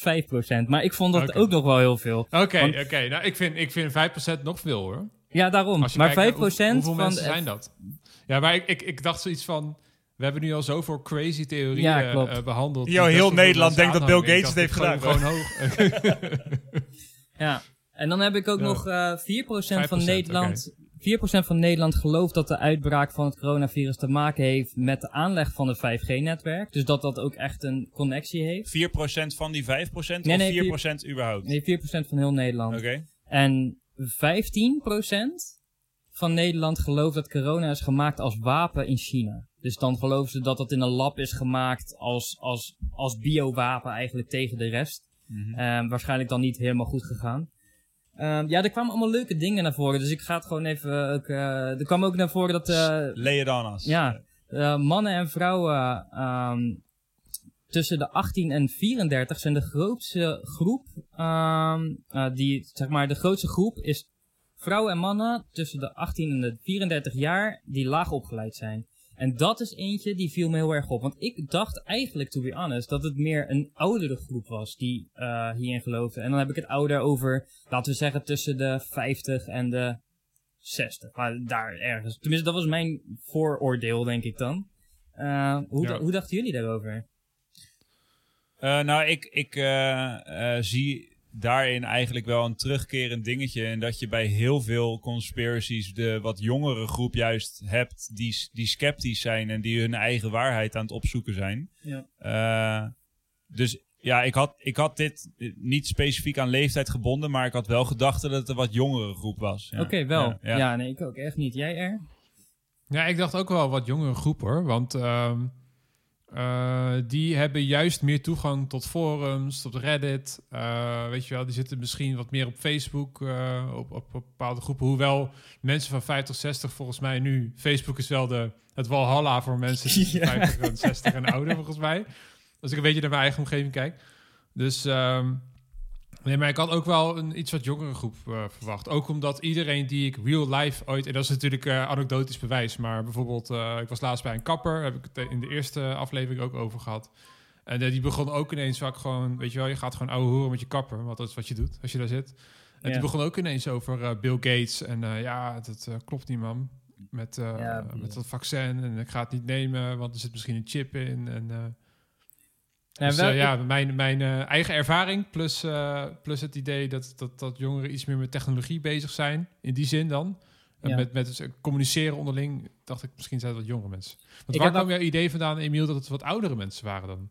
5%. Maar ik vond dat ook nog wel heel veel. Oké, Want- oké. Nou, ik vind, ik vind 5% nog veel hoor. Ja, daarom. Als je Maar 5% kijkt naar hoe- hoeveel van... mensen zijn dat? Ja, maar ik, ik, ik dacht zoiets van... We hebben nu al zoveel crazy theorieën Ja, eh, behandeld. Best heel Nederland denkt dat Bill Gates het heeft hem Gewoon hoog. Ja, en dan heb ik ook Ja. nog eh 4% van 5%, Nederland. 4% van Nederland gelooft dat de uitbraak van het coronavirus te maken heeft met de aanleg van het 5G-netwerk. Dus dat dat ook echt een connectie heeft. 4% van die 5% Nee, nee, of 4% überhaupt? Nee, 4% van heel Nederland. Oké. En 15% van Nederland gelooft dat corona is gemaakt als wapen in China. Dus dan geloven ze dat dat in een lab is gemaakt als, als, als biowapen eigenlijk tegen de rest. Mhm. Ehm, waarschijnlijk dan niet helemaal goed gegaan. Ehm, ja, er kwamen allemaal leuke dingen naar voren. Dus ik ga het gewoon even... Ook, eh, er kwam ook naar voren dat... eh, on us. ja, eh, mannen en vrouwen ehm, tussen de 18 en 34 zijn de grootste groep. eh, die, zeg maar, de grootste groep is vrouwen en mannen tussen de 18 en de 34 jaar die laag opgeleid zijn. En dat is eentje die viel me heel erg op. Want ik dacht eigenlijk, to be honest, dat het meer een oudere groep was die eh, hierin geloofde. En dan heb ik het ouder over, laten we zeggen, tussen de 50 en de 60. Maar daar ergens. Tenminste, dat was mijn vooroordeel, denk ik dan. Eh, hoe, Ja. hoe dachten jullie daarover? Eh, nou, ik, ik zie daarin eigenlijk wel een terugkerend dingetje. En dat je bij heel veel conspiracies de wat jongere groep juist hebt die, die sceptisch zijn en die hun eigen waarheid aan het opzoeken zijn. Ja. Eh, dus ja, ik had, ik had dit niet specifiek aan leeftijd gebonden, maar ik had wel gedacht dat het een wat jongere groep was. Ja. Oké, wel. Ja, Ja, ja. nee, ik ook echt niet. Jij er? Ja, ik dacht ook wel wat jongere groep hoor. Want ehm, eh, die hebben juist meer toegang tot forums, tot Reddit. Eh, weet je wel, die zitten misschien wat meer op Facebook, eh, op, op, op bepaalde groepen. Hoewel mensen van 50, 60 volgens mij nu... Facebook is wel de, het walhalla voor mensen Ja. 50 en 60 en ouder volgens mij. Als ik een beetje naar mijn eigen omgeving kijk. Dus... ehm, Nee, maar ik had ook wel een iets wat jongere groep eh, verwacht. Ook omdat iedereen die ik real life ooit... En dat is natuurlijk eh, anekdotisch bewijs. Maar bijvoorbeeld, eh, ik was laatst bij een kapper. Heb ik het in de eerste aflevering ook over gehad. En die begon ook ineens vaak gewoon... Weet je wel, je gaat gewoon ouwe horen met je kapper. Want dat is wat je doet als je daar zit. En Ja. die begon ook ineens over Bill Gates. En ja, dat klopt niet, man. Met, Ja, met dat vaccin. En ik ga het niet nemen, want er zit misschien een chip in. En... Ja, dus wel- eh, ja, mijn, mijn eh, eigen ervaring plus, eh, plus het idee dat, dat, dat jongeren iets meer met technologie bezig zijn. In die zin dan. Ja. Met, met communiceren onderling dacht ik misschien zijn het wat jongere mensen. Want Ik waar kwam jouw idee vandaan, Emiel, dat het wat oudere mensen waren dan?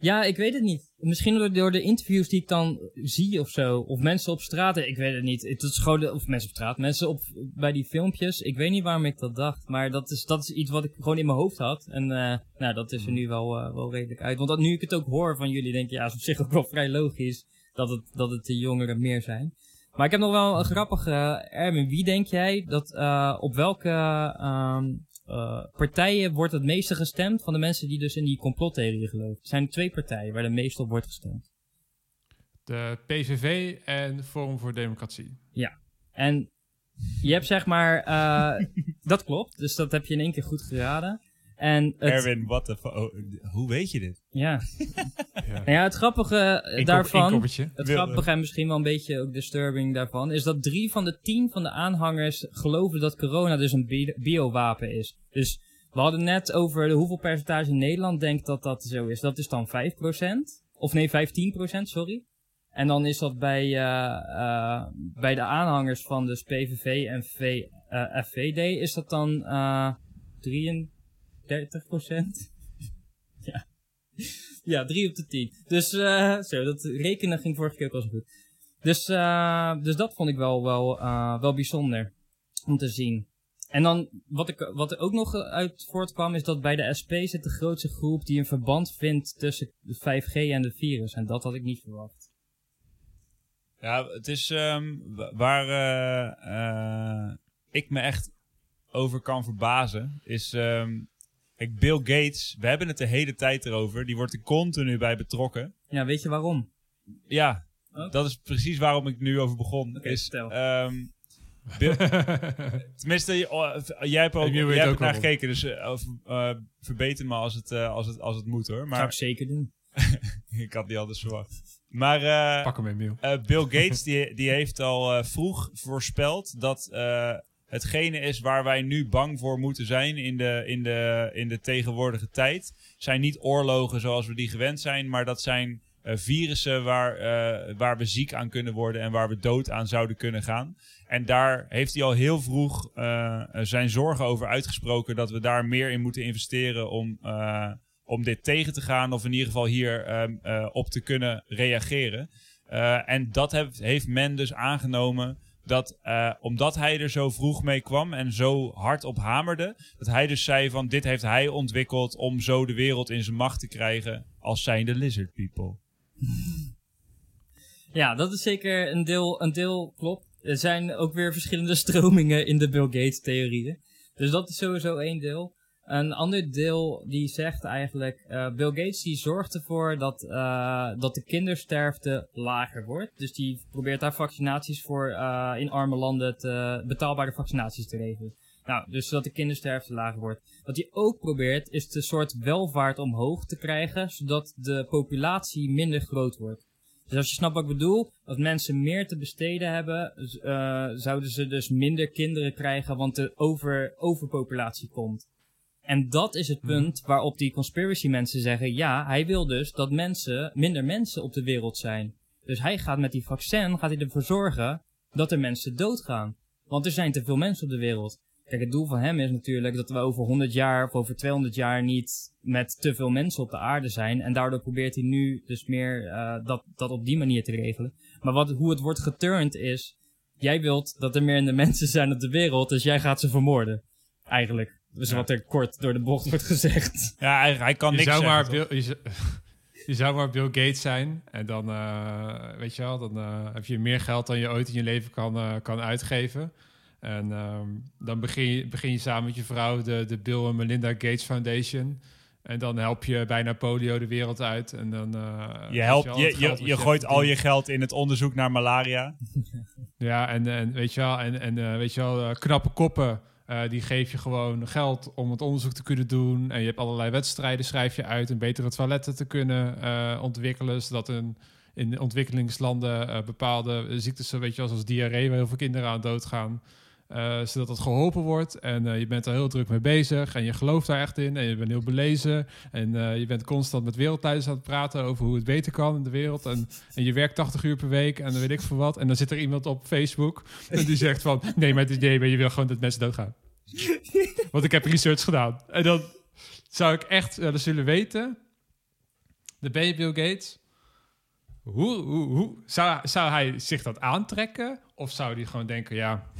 Ja, ik weet het niet. Misschien door, de interviews die ik dan zie of zo. Of mensen op straat, ik weet het niet. Het is gewoon of mensen op straat, mensen op, bij die filmpjes. Ik weet niet waarom ik dat dacht. Maar dat is, dat is iets wat ik gewoon in mijn hoofd had. En eh, nou, dat is er nu wel, eh, wel redelijk uit. Want dat, nu ik het ook hoor van jullie, denk ik, ja, is op zich ook wel vrij logisch. Dat het, dat het de jongeren meer zijn. Maar ik heb nog wel een grappige, eh, Erwin, wie denk jij dat, eh, op welke ehm, eh, partijen wordt het meeste gestemd van de mensen die dus in die complottheorie geloven? Er zijn twee partijen waar de meeste op wordt gestemd. De PVV en Forum voor Democratie. En je hebt zeg maar, eh, dat klopt, dus dat heb je in één keer goed geraden. En Erwin, wat? the oh, hoe weet je dit? Ja. ja. Nou ja, het grappige eh, daarvan, het grappige en misschien wel een beetje ook disturbing daarvan, is dat drie van de tien van de aanhangers geloven dat corona dus een biowapen is. Dus we hadden net over hoeveel percentage Nederland denkt dat dat zo is. Dat is dan 5%, of nee, 15%, sorry. En dan is dat bij, eh, eh, bij de aanhangers van dus PVV en v, FVD, is dat dan 23. 30%. ja. ja, 3 op de 10. Dus uh, zo, dat rekenen ging vorige keer ook al zo goed. Dus, eh, dus dat vond ik wel, wel, eh, wel bijzonder om te zien. En dan, wat, ik, wat er ook nog uit voortkwam, is dat bij de SP zit de grootste groep die een verband vindt tussen 5G en de virus. En dat had ik niet verwacht. Ja, het is ehm, waar ik me echt over kan verbazen, is ehm, kijk, Bill Gates, we hebben het de hele tijd erover. Die wordt er continu bij betrokken. Ja, weet je waarom? Ja, dat is precies waarom ik nu over begon. Oké, is, ehm, Bill- tenminste, oh, jij hebt, ook, jij hebt ook er naar gekeken, dus eh, of, eh, verbeter me als het, eh, als, het, als het moet hoor. Zou Maar ik zeker doen. ik had niet anders verwacht. Maar eh, Pak hem, eh, Bill Gates die, die heeft al eh, vroeg voorspeld dat eh, hetgene is waar wij nu bang voor moeten zijn in de, in, de, in de tegenwoordige tijd. Zijn niet oorlogen zoals we die gewend zijn, maar dat zijn eh, virussen waar, eh, waar we ziek aan kunnen worden en waar we dood aan zouden kunnen gaan. En daar heeft hij al heel vroeg eh, zijn zorgen over uitgesproken dat we daar meer in moeten investeren om, om dit tegen te gaan. Of in ieder geval hier ehm, eh, op te kunnen reageren. En dat heeft men dus aangenomen dat eh, omdat hij er zo vroeg mee kwam en zo hard op hamerde, dat hij dus zei van dit heeft hij ontwikkeld om zo de wereld in zijn macht te krijgen als zijnde lizard people. Ja, dat is zeker een deel, een deel klopt. Er zijn ook weer verschillende stromingen in de Bill Gates theorieën. Dus dat is sowieso één deel. Een ander deel die zegt eigenlijk, eh, Bill Gates die zorgt ervoor dat, eh, dat de kindersterfte lager wordt. Dus die probeert daar vaccinaties voor eh, in arme landen betaalbare vaccinaties te regelen. Nou, dus zodat de kindersterfte lager wordt. Wat hij ook probeert is de soort welvaart omhoog te krijgen, zodat de populatie minder groot wordt. Dus als je snapt wat ik bedoel, als mensen meer te besteden hebben, zouden ze dus minder kinderen krijgen, want er over, overpopulatie komt. En dat is het punt waarop die conspiracy mensen zeggen, ja, hij wil dus dat mensen, minder mensen op de wereld zijn. Dus hij gaat met die vaccin, gaat hij ervoor zorgen dat er mensen doodgaan. Want er zijn te veel mensen op de wereld. Kijk, het doel van hem is natuurlijk dat we over 100 jaar of over 200 jaar niet met te veel mensen op de aarde zijn. En daardoor probeert hij nu dus meer eh, dat, dat op die manier te regelen. Maar wat, hoe het wordt geturnd is, jij wilt dat er meer mensen zijn op de wereld, dus jij gaat ze vermoorden. Eigenlijk. Dus Ja. wat er kort door de bocht wordt gezegd. Ja, hij, hij kan Je niks zou, zeggen, maar? Bill, je, zou- je zou maar Bill Gates zijn. En dan, eh, weet je wel, dan eh, heb je meer geld dan je ooit in je leven kan, eh, kan uitgeven. En ehm, dan begin je, begin je samen met je vrouw de, de Bill en Melinda Gates Foundation. En dan help je bijna polio de wereld uit. En dan, eh, Je, helpt, je, je, je, gooit al je geld in het onderzoek naar malaria. Ja, en, en weet je wel, en, en eh, weet je wel, knappe koppen. Eh, die geef je gewoon geld om het onderzoek te kunnen doen. En je hebt allerlei wedstrijden, schrijf je uit. En betere toiletten te kunnen eh, ontwikkelen. Zodat een, in ontwikkelingslanden eh, bepaalde ziektes, weet je zoals diarree, waar heel veel kinderen aan doodgaan. Eh, zodat het geholpen wordt. En eh, je bent er heel druk mee bezig. En je gelooft daar echt in. En je bent heel belezen. En eh, je bent constant met wereldleiders aan het praten over hoe het beter kan in de wereld. En, en je werkt 80 uur per week. En dan weet ik veel wat. En dan zit er iemand op Facebook. En die zegt van... Nee, maar, nee, maar je wil gewoon dat mensen doodgaan. Want ik heb research gedaan. En dan zou ik echt willen zullen weten... de ben je Bill Gates. Hoe, hoe, hoe zou, zou hij zich dat aantrekken? Of zou hij gewoon denken, Ja,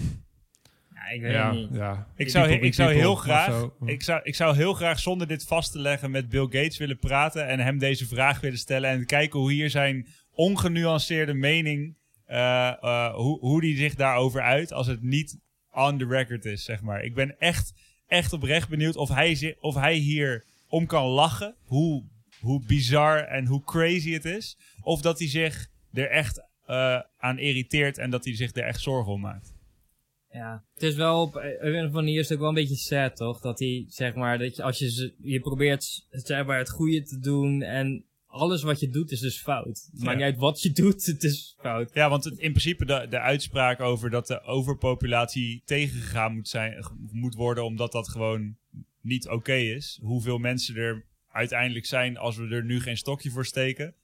ik weet ja, het niet. ja. Ik zou, people ik, zou heel graag, ik, zou, ik zou heel graag zonder dit vast te leggen met Bill Gates willen praten en hem deze vraag willen stellen en kijken hoe hier zijn ongenuanceerde mening, eh, eh, hoe, hoe die zich daarover uit als het niet on the record is, zeg maar. Ik ben echt, echt oprecht benieuwd of hij, of hij hier om kan lachen, hoe, hoe bizar en hoe crazy het is, of dat hij zich er echt eh, aan irriteert en dat hij zich er echt zorgen om maakt. Ja, het is wel op een of andere manier is het ook wel een beetje sad, toch? Dat hij, zeg maar, dat je, als je, ze- je probeert, zeg maar, het goede te doen en alles wat je doet is dus fout. Het Maakt niet uit wat je doet, het is fout. Ja, want het, in principe de, de uitspraak over dat de overpopulatie tegengegaan moet, zijn, moet worden omdat dat gewoon niet oké is. Hoeveel mensen er uiteindelijk zijn als we er nu geen stokje voor steken.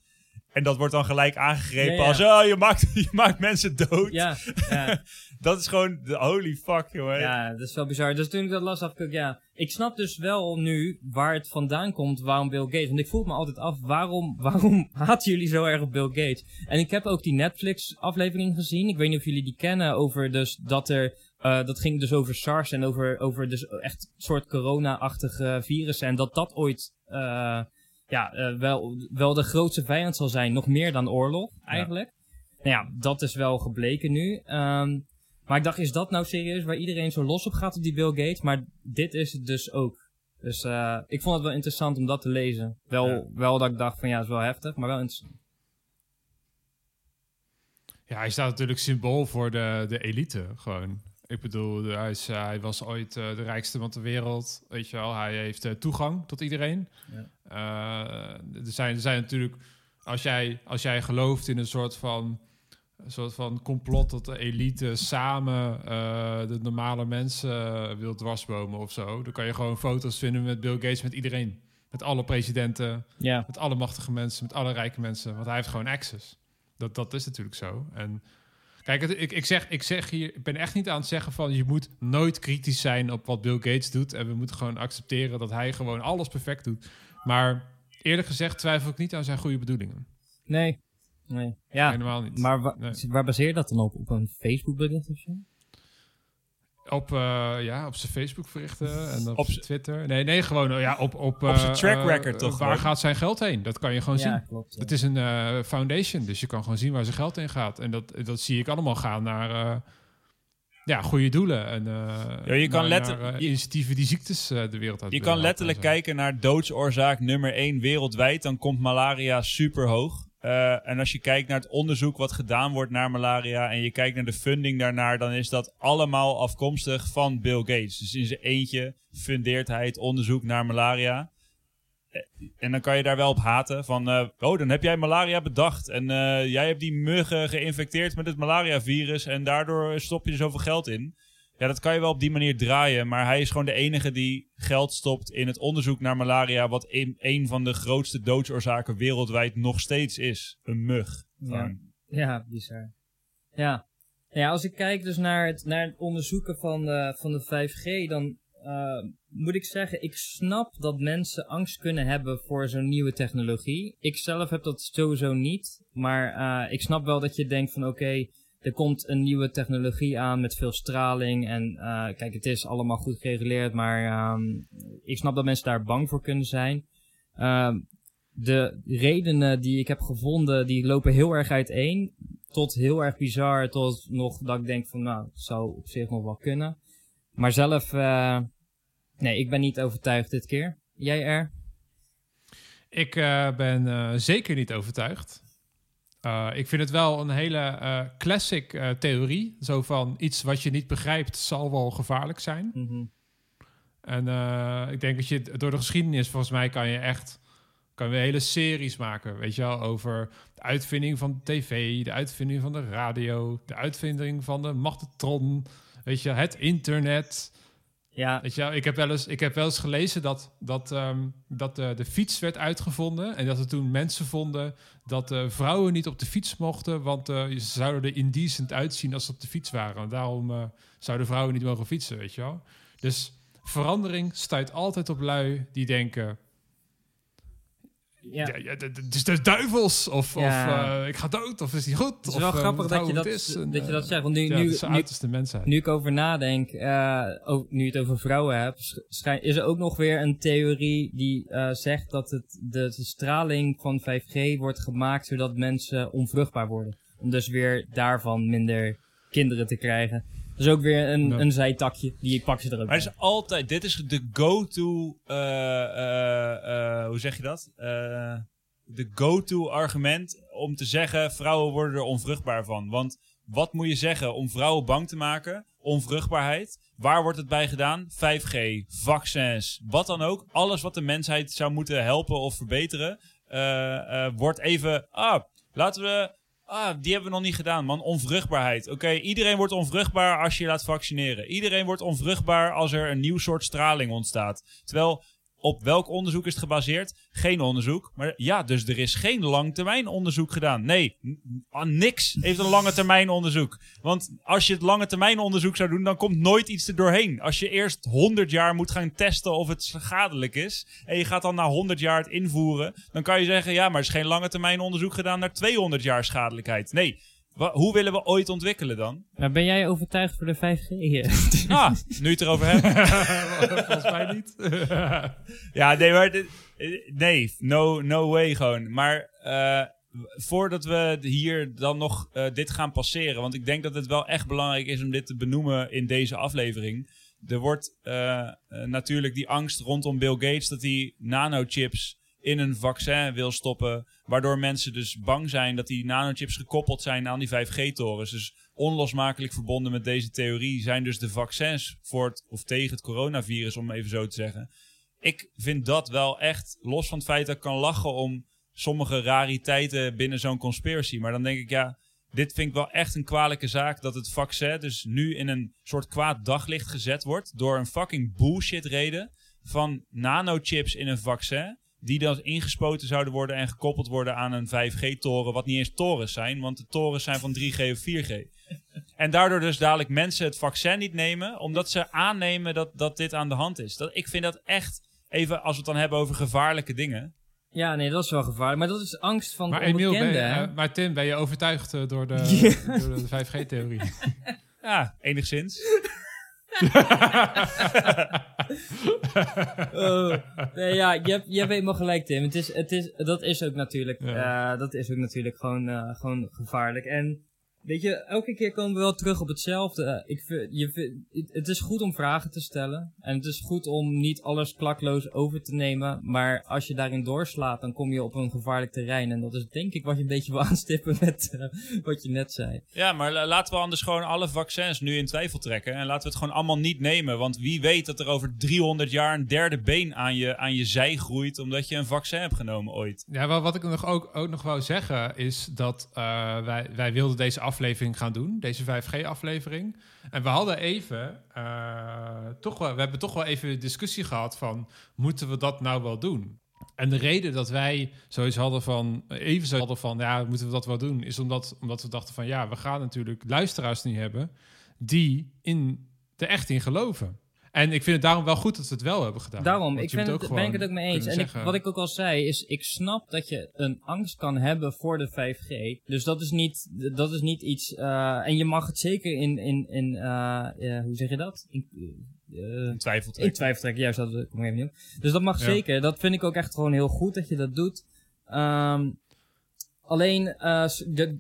En dat wordt dan gelijk aangegrepen Ja, ja. als, oh, je maakt, je maakt mensen dood. Ja, ja, Dat is gewoon, de holy fuck, jongen. ja, dat is wel bizar. Dus toen ik dat las, dacht ik ja, ik snap dus wel nu waar het vandaan komt, waarom Bill Gates. Want ik vroeg me altijd af, waarom, waarom haten jullie zo erg op Bill Gates? En ik heb ook die Netflix-aflevering gezien. Ik weet niet of jullie die kennen, over dus dat er Eh, dat ging dus over SARS en over, over dus echt soort corona-achtige virussen. En dat dat ooit eh, ja, eh, wel, wel de grootste vijand zal zijn. Nog meer dan oorlog, eigenlijk. Nou ja, dat is wel gebleken nu. Ehm, maar ik dacht, is dat nou serieus waar iedereen zo los op gaat op die Bill Gates? Maar dit is het dus ook. Dus eh, ik vond het wel interessant om dat te lezen. Wel, Ja. wel dat ik dacht van ja, het is wel heftig, maar wel interessant. Ja, hij staat natuurlijk symbool voor de, de elite, gewoon. Ik bedoel, hij, is, eh, hij was ooit eh, de rijkste man ter wereld, weet je wel. Hij heeft eh, toegang tot iedereen. Eh, er, zijn, er zijn natuurlijk, als jij, als jij gelooft in een soort van, een soort van complot dat de elite samen de normale mensen wil dwarsbomen of zo, dan kan je gewoon foto's vinden met Bill Gates, met iedereen. Met alle presidenten, Ja, met alle machtige mensen, met alle rijke mensen. Want hij heeft gewoon access. Dat, dat is natuurlijk zo. En kijk, het, ik, ik, zeg, ik zeg hier, ik ben echt niet aan het zeggen van je moet nooit kritisch zijn op wat Bill Gates doet. En we moeten gewoon accepteren dat hij gewoon alles perfect doet. Maar eerlijk gezegd twijfel ik niet aan zijn goede bedoelingen. nee. nee. Ja, Helemaal niet. maar wa- Nee. waar baseer je dat dan op? Op een Facebook bericht of zo? Op, eh, ja, op zijn Facebook berichten en op, Op zijn Twitter. Nee, nee, gewoon eh, ja, op, op, Op zijn eh, track eh, record toch Waar gewoon? gaat zijn geld heen? Dat kan je gewoon zien. Klopt. ja. Het is een eh, foundation, dus je kan gewoon zien waar zijn geld in gaat. En dat, dat zie ik allemaal gaan naar eh, ja, goede doelen. En, eh, Ja, je kan naar- letter- naar, je- initiatieven die ziektes eh, de wereld uit Je kan letterlijk kijken naar doodsoorzaak nummer 1 wereldwijd. Dan komt malaria super hoog. Eh, en als je kijkt naar het onderzoek wat gedaan wordt naar malaria. en je kijkt naar de funding daarnaar. dan is dat allemaal afkomstig van Bill Gates. Dus in zijn eentje fundeert hij het onderzoek naar malaria. Eh, En dan kan je daar wel op haten. Van, eh, oh, dan heb jij malaria bedacht. En jij hebt die muggen geïnfecteerd met het malaria-virus. En daardoor stop je er zoveel geld in. Ja, dat kan je wel op die manier draaien. Maar hij is gewoon de enige die geld stopt in het onderzoek naar malaria. Wat een, een van de grootste doodsoorzaken wereldwijd nog steeds is. Een mug. Ja. Ja, bizar. Ja. ja, als ik kijk dus naar het, naar het onderzoeken van de, van de 5G, dan eh, moet ik zeggen, ik snap dat mensen angst kunnen hebben voor zo'n nieuwe technologie. Ik zelf heb dat sowieso niet, maar eh, ik snap wel dat je denkt van oké, er komt een nieuwe technologie aan met veel straling en eh, kijk, het is allemaal goed gereguleerd, maar ehm, ik snap dat mensen daar bang voor kunnen zijn. Ehm, de redenen die ik heb gevonden, die lopen heel erg uiteen. Tot heel erg bizar, tot nog dat ik denk van, nou, het zou op zich nog wel kunnen. Maar zelf, eh, nee, ik ben niet overtuigd dit keer. Jij er? Ik eh, ben zeker niet overtuigd. Eh, ik vind het wel een hele eh, classic eh, theorie. Zo van iets wat je niet begrijpt zal wel gevaarlijk zijn. Mhm. En ik denk dat je door de geschiedenis, volgens mij, kan je echt kan je hele series maken. Weet je wel, over de uitvinding van de tv, de uitvinding van de radio, de uitvinding van de magnetron, weet je, het internet. Ja, Weet je ik heb wel eens, ik heb wel eens gelezen dat, dat, ehm, dat de, fiets werd uitgevonden. En dat er toen mensen vonden dat eh, vrouwen niet op de fiets mochten. Want eh, ze zouden er indecent uitzien als ze op de fiets waren. En daarom eh, zouden vrouwen niet mogen fietsen, weet je wel. Dus verandering stuit altijd op lui die denken... ja. ja, ja het is de duivels, of, Ja. of eh, ik ga dood, of is die goed? Het is of, wel eh, grappig dat je dat, is. En, dat je dat zegt. Want nu, nu, nu, nu ik over nadenk, eh, ook, nu je het over vrouwen hebt, is er ook nog weer een theorie die zegt dat het, de, de straling van 5G wordt gemaakt zodat mensen onvruchtbaar worden. Om dus weer daarvan minder kinderen te krijgen. Dat is ook weer een, Ja. een zijtakje, die pak ze er ook Maar het is altijd, dit is de go-to, eh, eh, eh, hoe zeg je dat? Eh, de go-to argument om te zeggen, vrouwen worden er onvruchtbaar van. Want wat moet je zeggen om vrouwen bang te maken? Onvruchtbaarheid. Waar wordt het bij gedaan? 5G, vaccins, wat dan ook. Alles wat de mensheid zou moeten helpen of verbeteren, eh, eh, wordt even, ah, laten we Ah, die hebben we nog niet gedaan, man. Onvruchtbaarheid. Oké, iedereen wordt onvruchtbaar als je je laat vaccineren. Iedereen wordt onvruchtbaar als er een nieuw soort straling ontstaat. Terwijl, op welk onderzoek is het gebaseerd? Geen onderzoek. Maar ja, dus er is geen langtermijn onderzoek gedaan. Nee, aan niks heeft een lange termijn onderzoek. Want als je het lange termijn onderzoek zou doen, dan komt nooit iets er doorheen. Als je eerst 100 jaar moet gaan testen of het schadelijk is, en je gaat dan na 100 jaar het invoeren, dan kan je zeggen, ja, maar er is geen lange termijn onderzoek gedaan naar 200 jaar schadelijkheid. Nee, wa- hoe willen we ooit ontwikkelen dan? Maar ben jij overtuigd voor de 5G? Ah, nu je het erover hebt. Volgens mij niet. Ja, nee, maar dit- eh, nee, no, no way gewoon. Maar eh, voordat we hier dan nog eh, dit gaan passeren, want ik denk dat het wel echt belangrijk is om dit te benoemen in deze aflevering. Er wordt eh, eh, natuurlijk die angst rondom Bill Gates dat hij nanochips in een vaccin wil stoppen, waardoor mensen dus bang zijn dat die nanochips gekoppeld zijn aan die 5G-torens. Dus onlosmakelijk verbonden met deze theorie zijn dus de vaccins voor het, of tegen het coronavirus, om even zo te zeggen ik vind dat wel echt, los van het feit dat ik kan lachen om sommige rariteiten binnen zo'n conspiracy. Maar dan denk ik, ja, dit vind ik wel echt een kwalijke zaak dat het vaccin dus nu in een soort kwaad daglicht gezet wordt door een fucking bullshit reden van nanochips in een vaccin. Die dan ingespoten zouden worden en gekoppeld worden aan een 5G-toren, wat niet eens torens zijn, want de torens zijn van 3G of 4G. En daardoor dus dadelijk mensen het vaccin niet nemen, omdat ze aannemen dat, dat dit aan de hand is. Dat, ik vind dat echt, even als we het dan hebben over gevaarlijke dingen. ja, nee, dat is wel gevaarlijk. Maar dat is angst van maar de Emiel, ben je, onbekende, hè? eh, maar Tim, ben je overtuigd eh, door de, door de 5G-theorie? Ja, enigszins. Oh, nee, ja, je hebt, je hebt helemaal gelijk, Tim. Het is, het is, dat is ook natuurlijk, Ja. eh, dat is ook natuurlijk gewoon, eh, gewoon gevaarlijk. En weet je, elke keer komen we wel terug op hetzelfde. Eh, Ik vind, je, vind- het- is goed om vragen te stellen. En het is goed om niet alles klakloos over te nemen. Maar als je daarin doorslaat, dan kom je op een gevaarlijk terrein. En dat is denk ik wat je een beetje wil aanstippen met eh, wat je net zei. Ja, maar la- laten we anders gewoon alle vaccins nu in twijfel trekken. En laten we het gewoon allemaal niet nemen. Want wie weet dat er over 300 jaar een derde been aan je, aan je zij groeit. omdat je een vaccin hebt genomen ooit. Ja, wel, wat ik nog ook, ook nog wou zeggen is dat eh, wij, wij wilden deze aflevering gaan doen, deze 5G-aflevering. En we hadden even, eh, toch wel, we hebben toch wel even discussie gehad van, moeten we dat nou wel doen? En de reden dat wij zoiets hadden van, even zo hadden van, ja, moeten we dat wel doen, is omdat, omdat we dachten van, ja, we gaan natuurlijk luisteraars niet hebben die in, er echt in geloven. En ik vind het daarom wel goed dat we het wel hebben gedaan. Daarom, ik vind het, ook ben ik het ook mee eens. En ik, wat ik ook al zei, is ik snap dat je een angst kan hebben voor de 5G. Dus dat is niet, dat is niet iets... eh, en je mag het zeker in... in, in eh, eh, hoe zeg je dat? In, eh, In twijfel in trekken. twijfel trekken, juist dat kom even niet op. Dus dat mag Ja. zeker. Dat vind ik ook echt gewoon heel goed dat je dat doet. Ehm, alleen eh,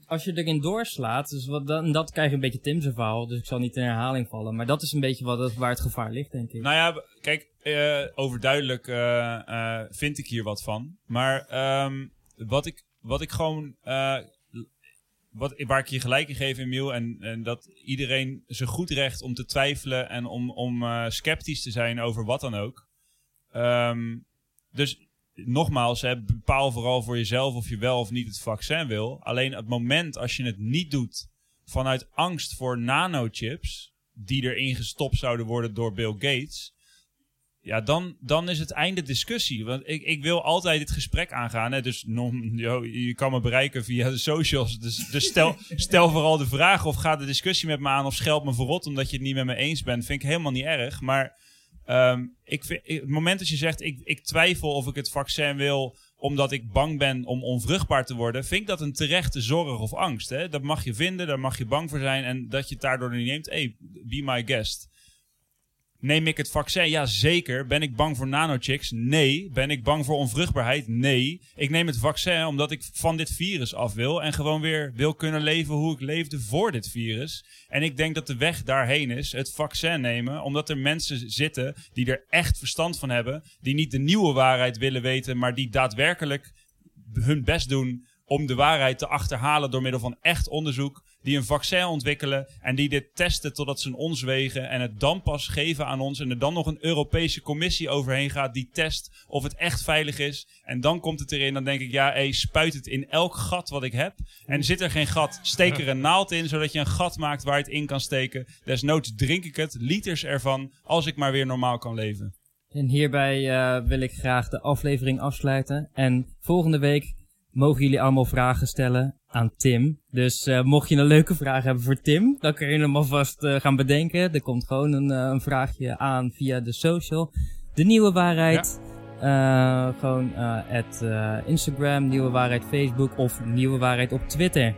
als je erin doorslaat, dus wat, dan, dat krijg je een beetje Tim's verhaal. Dus ik zal niet in herhaling vallen. Maar dat is een beetje wat, waar het gevaar ligt, denk ik. Nou ja, kijk, eh, overduidelijk eh, vind ik hier wat van. Maar ehm, wat, ik, wat ik gewoon. wat, waar ik je gelijk in geef, Emiel, en, en dat iedereen zijn goed recht om te twijfelen en om, om sceptisch te zijn over wat dan ook. Ehm, dus nogmaals, hè, bepaal vooral voor jezelf of je wel of niet het vaccin wil. Alleen het moment als je het niet doet vanuit angst voor nanochips, die erin gestopt zouden worden door Bill Gates. Ja, dan, dan is het einde discussie. Want ik, ik wil altijd dit gesprek aangaan. Hè? Dus non, yo, je kan me bereiken via de socials. Dus, dus stel, stel vooral de vraag of ga de discussie met me aan of scheld me verrot omdat je het niet met me eens bent. Vind ik helemaal niet erg. Maar ehm, ik vind, het moment dat je zegt ik, ik twijfel of ik het vaccin wil omdat ik bang ben om onvruchtbaar te worden, vind ik dat een terechte zorg of angst. Hè? Dat mag je vinden, daar mag je bang voor zijn. En dat je het daardoor niet neemt, hey, be my guest. Neem ik het vaccin? Ja, zeker. Ben ik bang voor nanochicks? Nee. Ben ik bang voor onvruchtbaarheid? Nee. Ik neem het vaccin omdat ik van dit virus af wil en gewoon weer wil kunnen leven hoe ik leefde voor dit virus. En ik denk dat de weg daarheen is het vaccin nemen, omdat er mensen zitten die er echt verstand van hebben, die niet de nieuwe waarheid willen weten, maar die daadwerkelijk hun best doen om de waarheid te achterhalen door middel van echt onderzoek die een vaccin ontwikkelen en die dit testen totdat ze een ons wegen en het dan pas geven aan ons en er dan nog een Europese commissie overheen gaat die test of het echt veilig is en dan komt het erin, dan denk ik ja, hey, spuit het in elk gat wat ik heb en zit er geen gat, steek er een naald in zodat je een gat maakt waar het in kan steken. Desnoods drink ik het, liters ervan, als ik maar weer normaal kan leven. En hierbij uh, wil ik graag de aflevering afsluiten en volgende week mogen jullie allemaal vragen stellen aan Tim. Dus uh, mocht je een leuke vraag hebben voor Tim, dan kun je hem alvast uh, gaan bedenken. Er komt gewoon een, uh, een, vraagje aan via de social. De Nieuwe Waarheid. Ja. gewoon at Instagram, Nieuwe Waarheid Facebook of Nieuwe Waarheid op Twitter.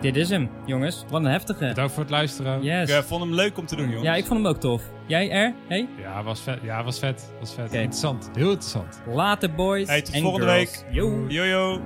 Dit is hem, jongens. Wat een heftige. Bedankt voor het luisteren. Yes. Ik vond hem leuk om te doen, jongens. Ja, ik vond hem ook tof. Jij er? Hey? Ja, was vet. Ja, was vet. Was vet. Okay. Interessant. Heel interessant. Later, boys. Hey, tot volgende girls. week. Yo. Yo, yo.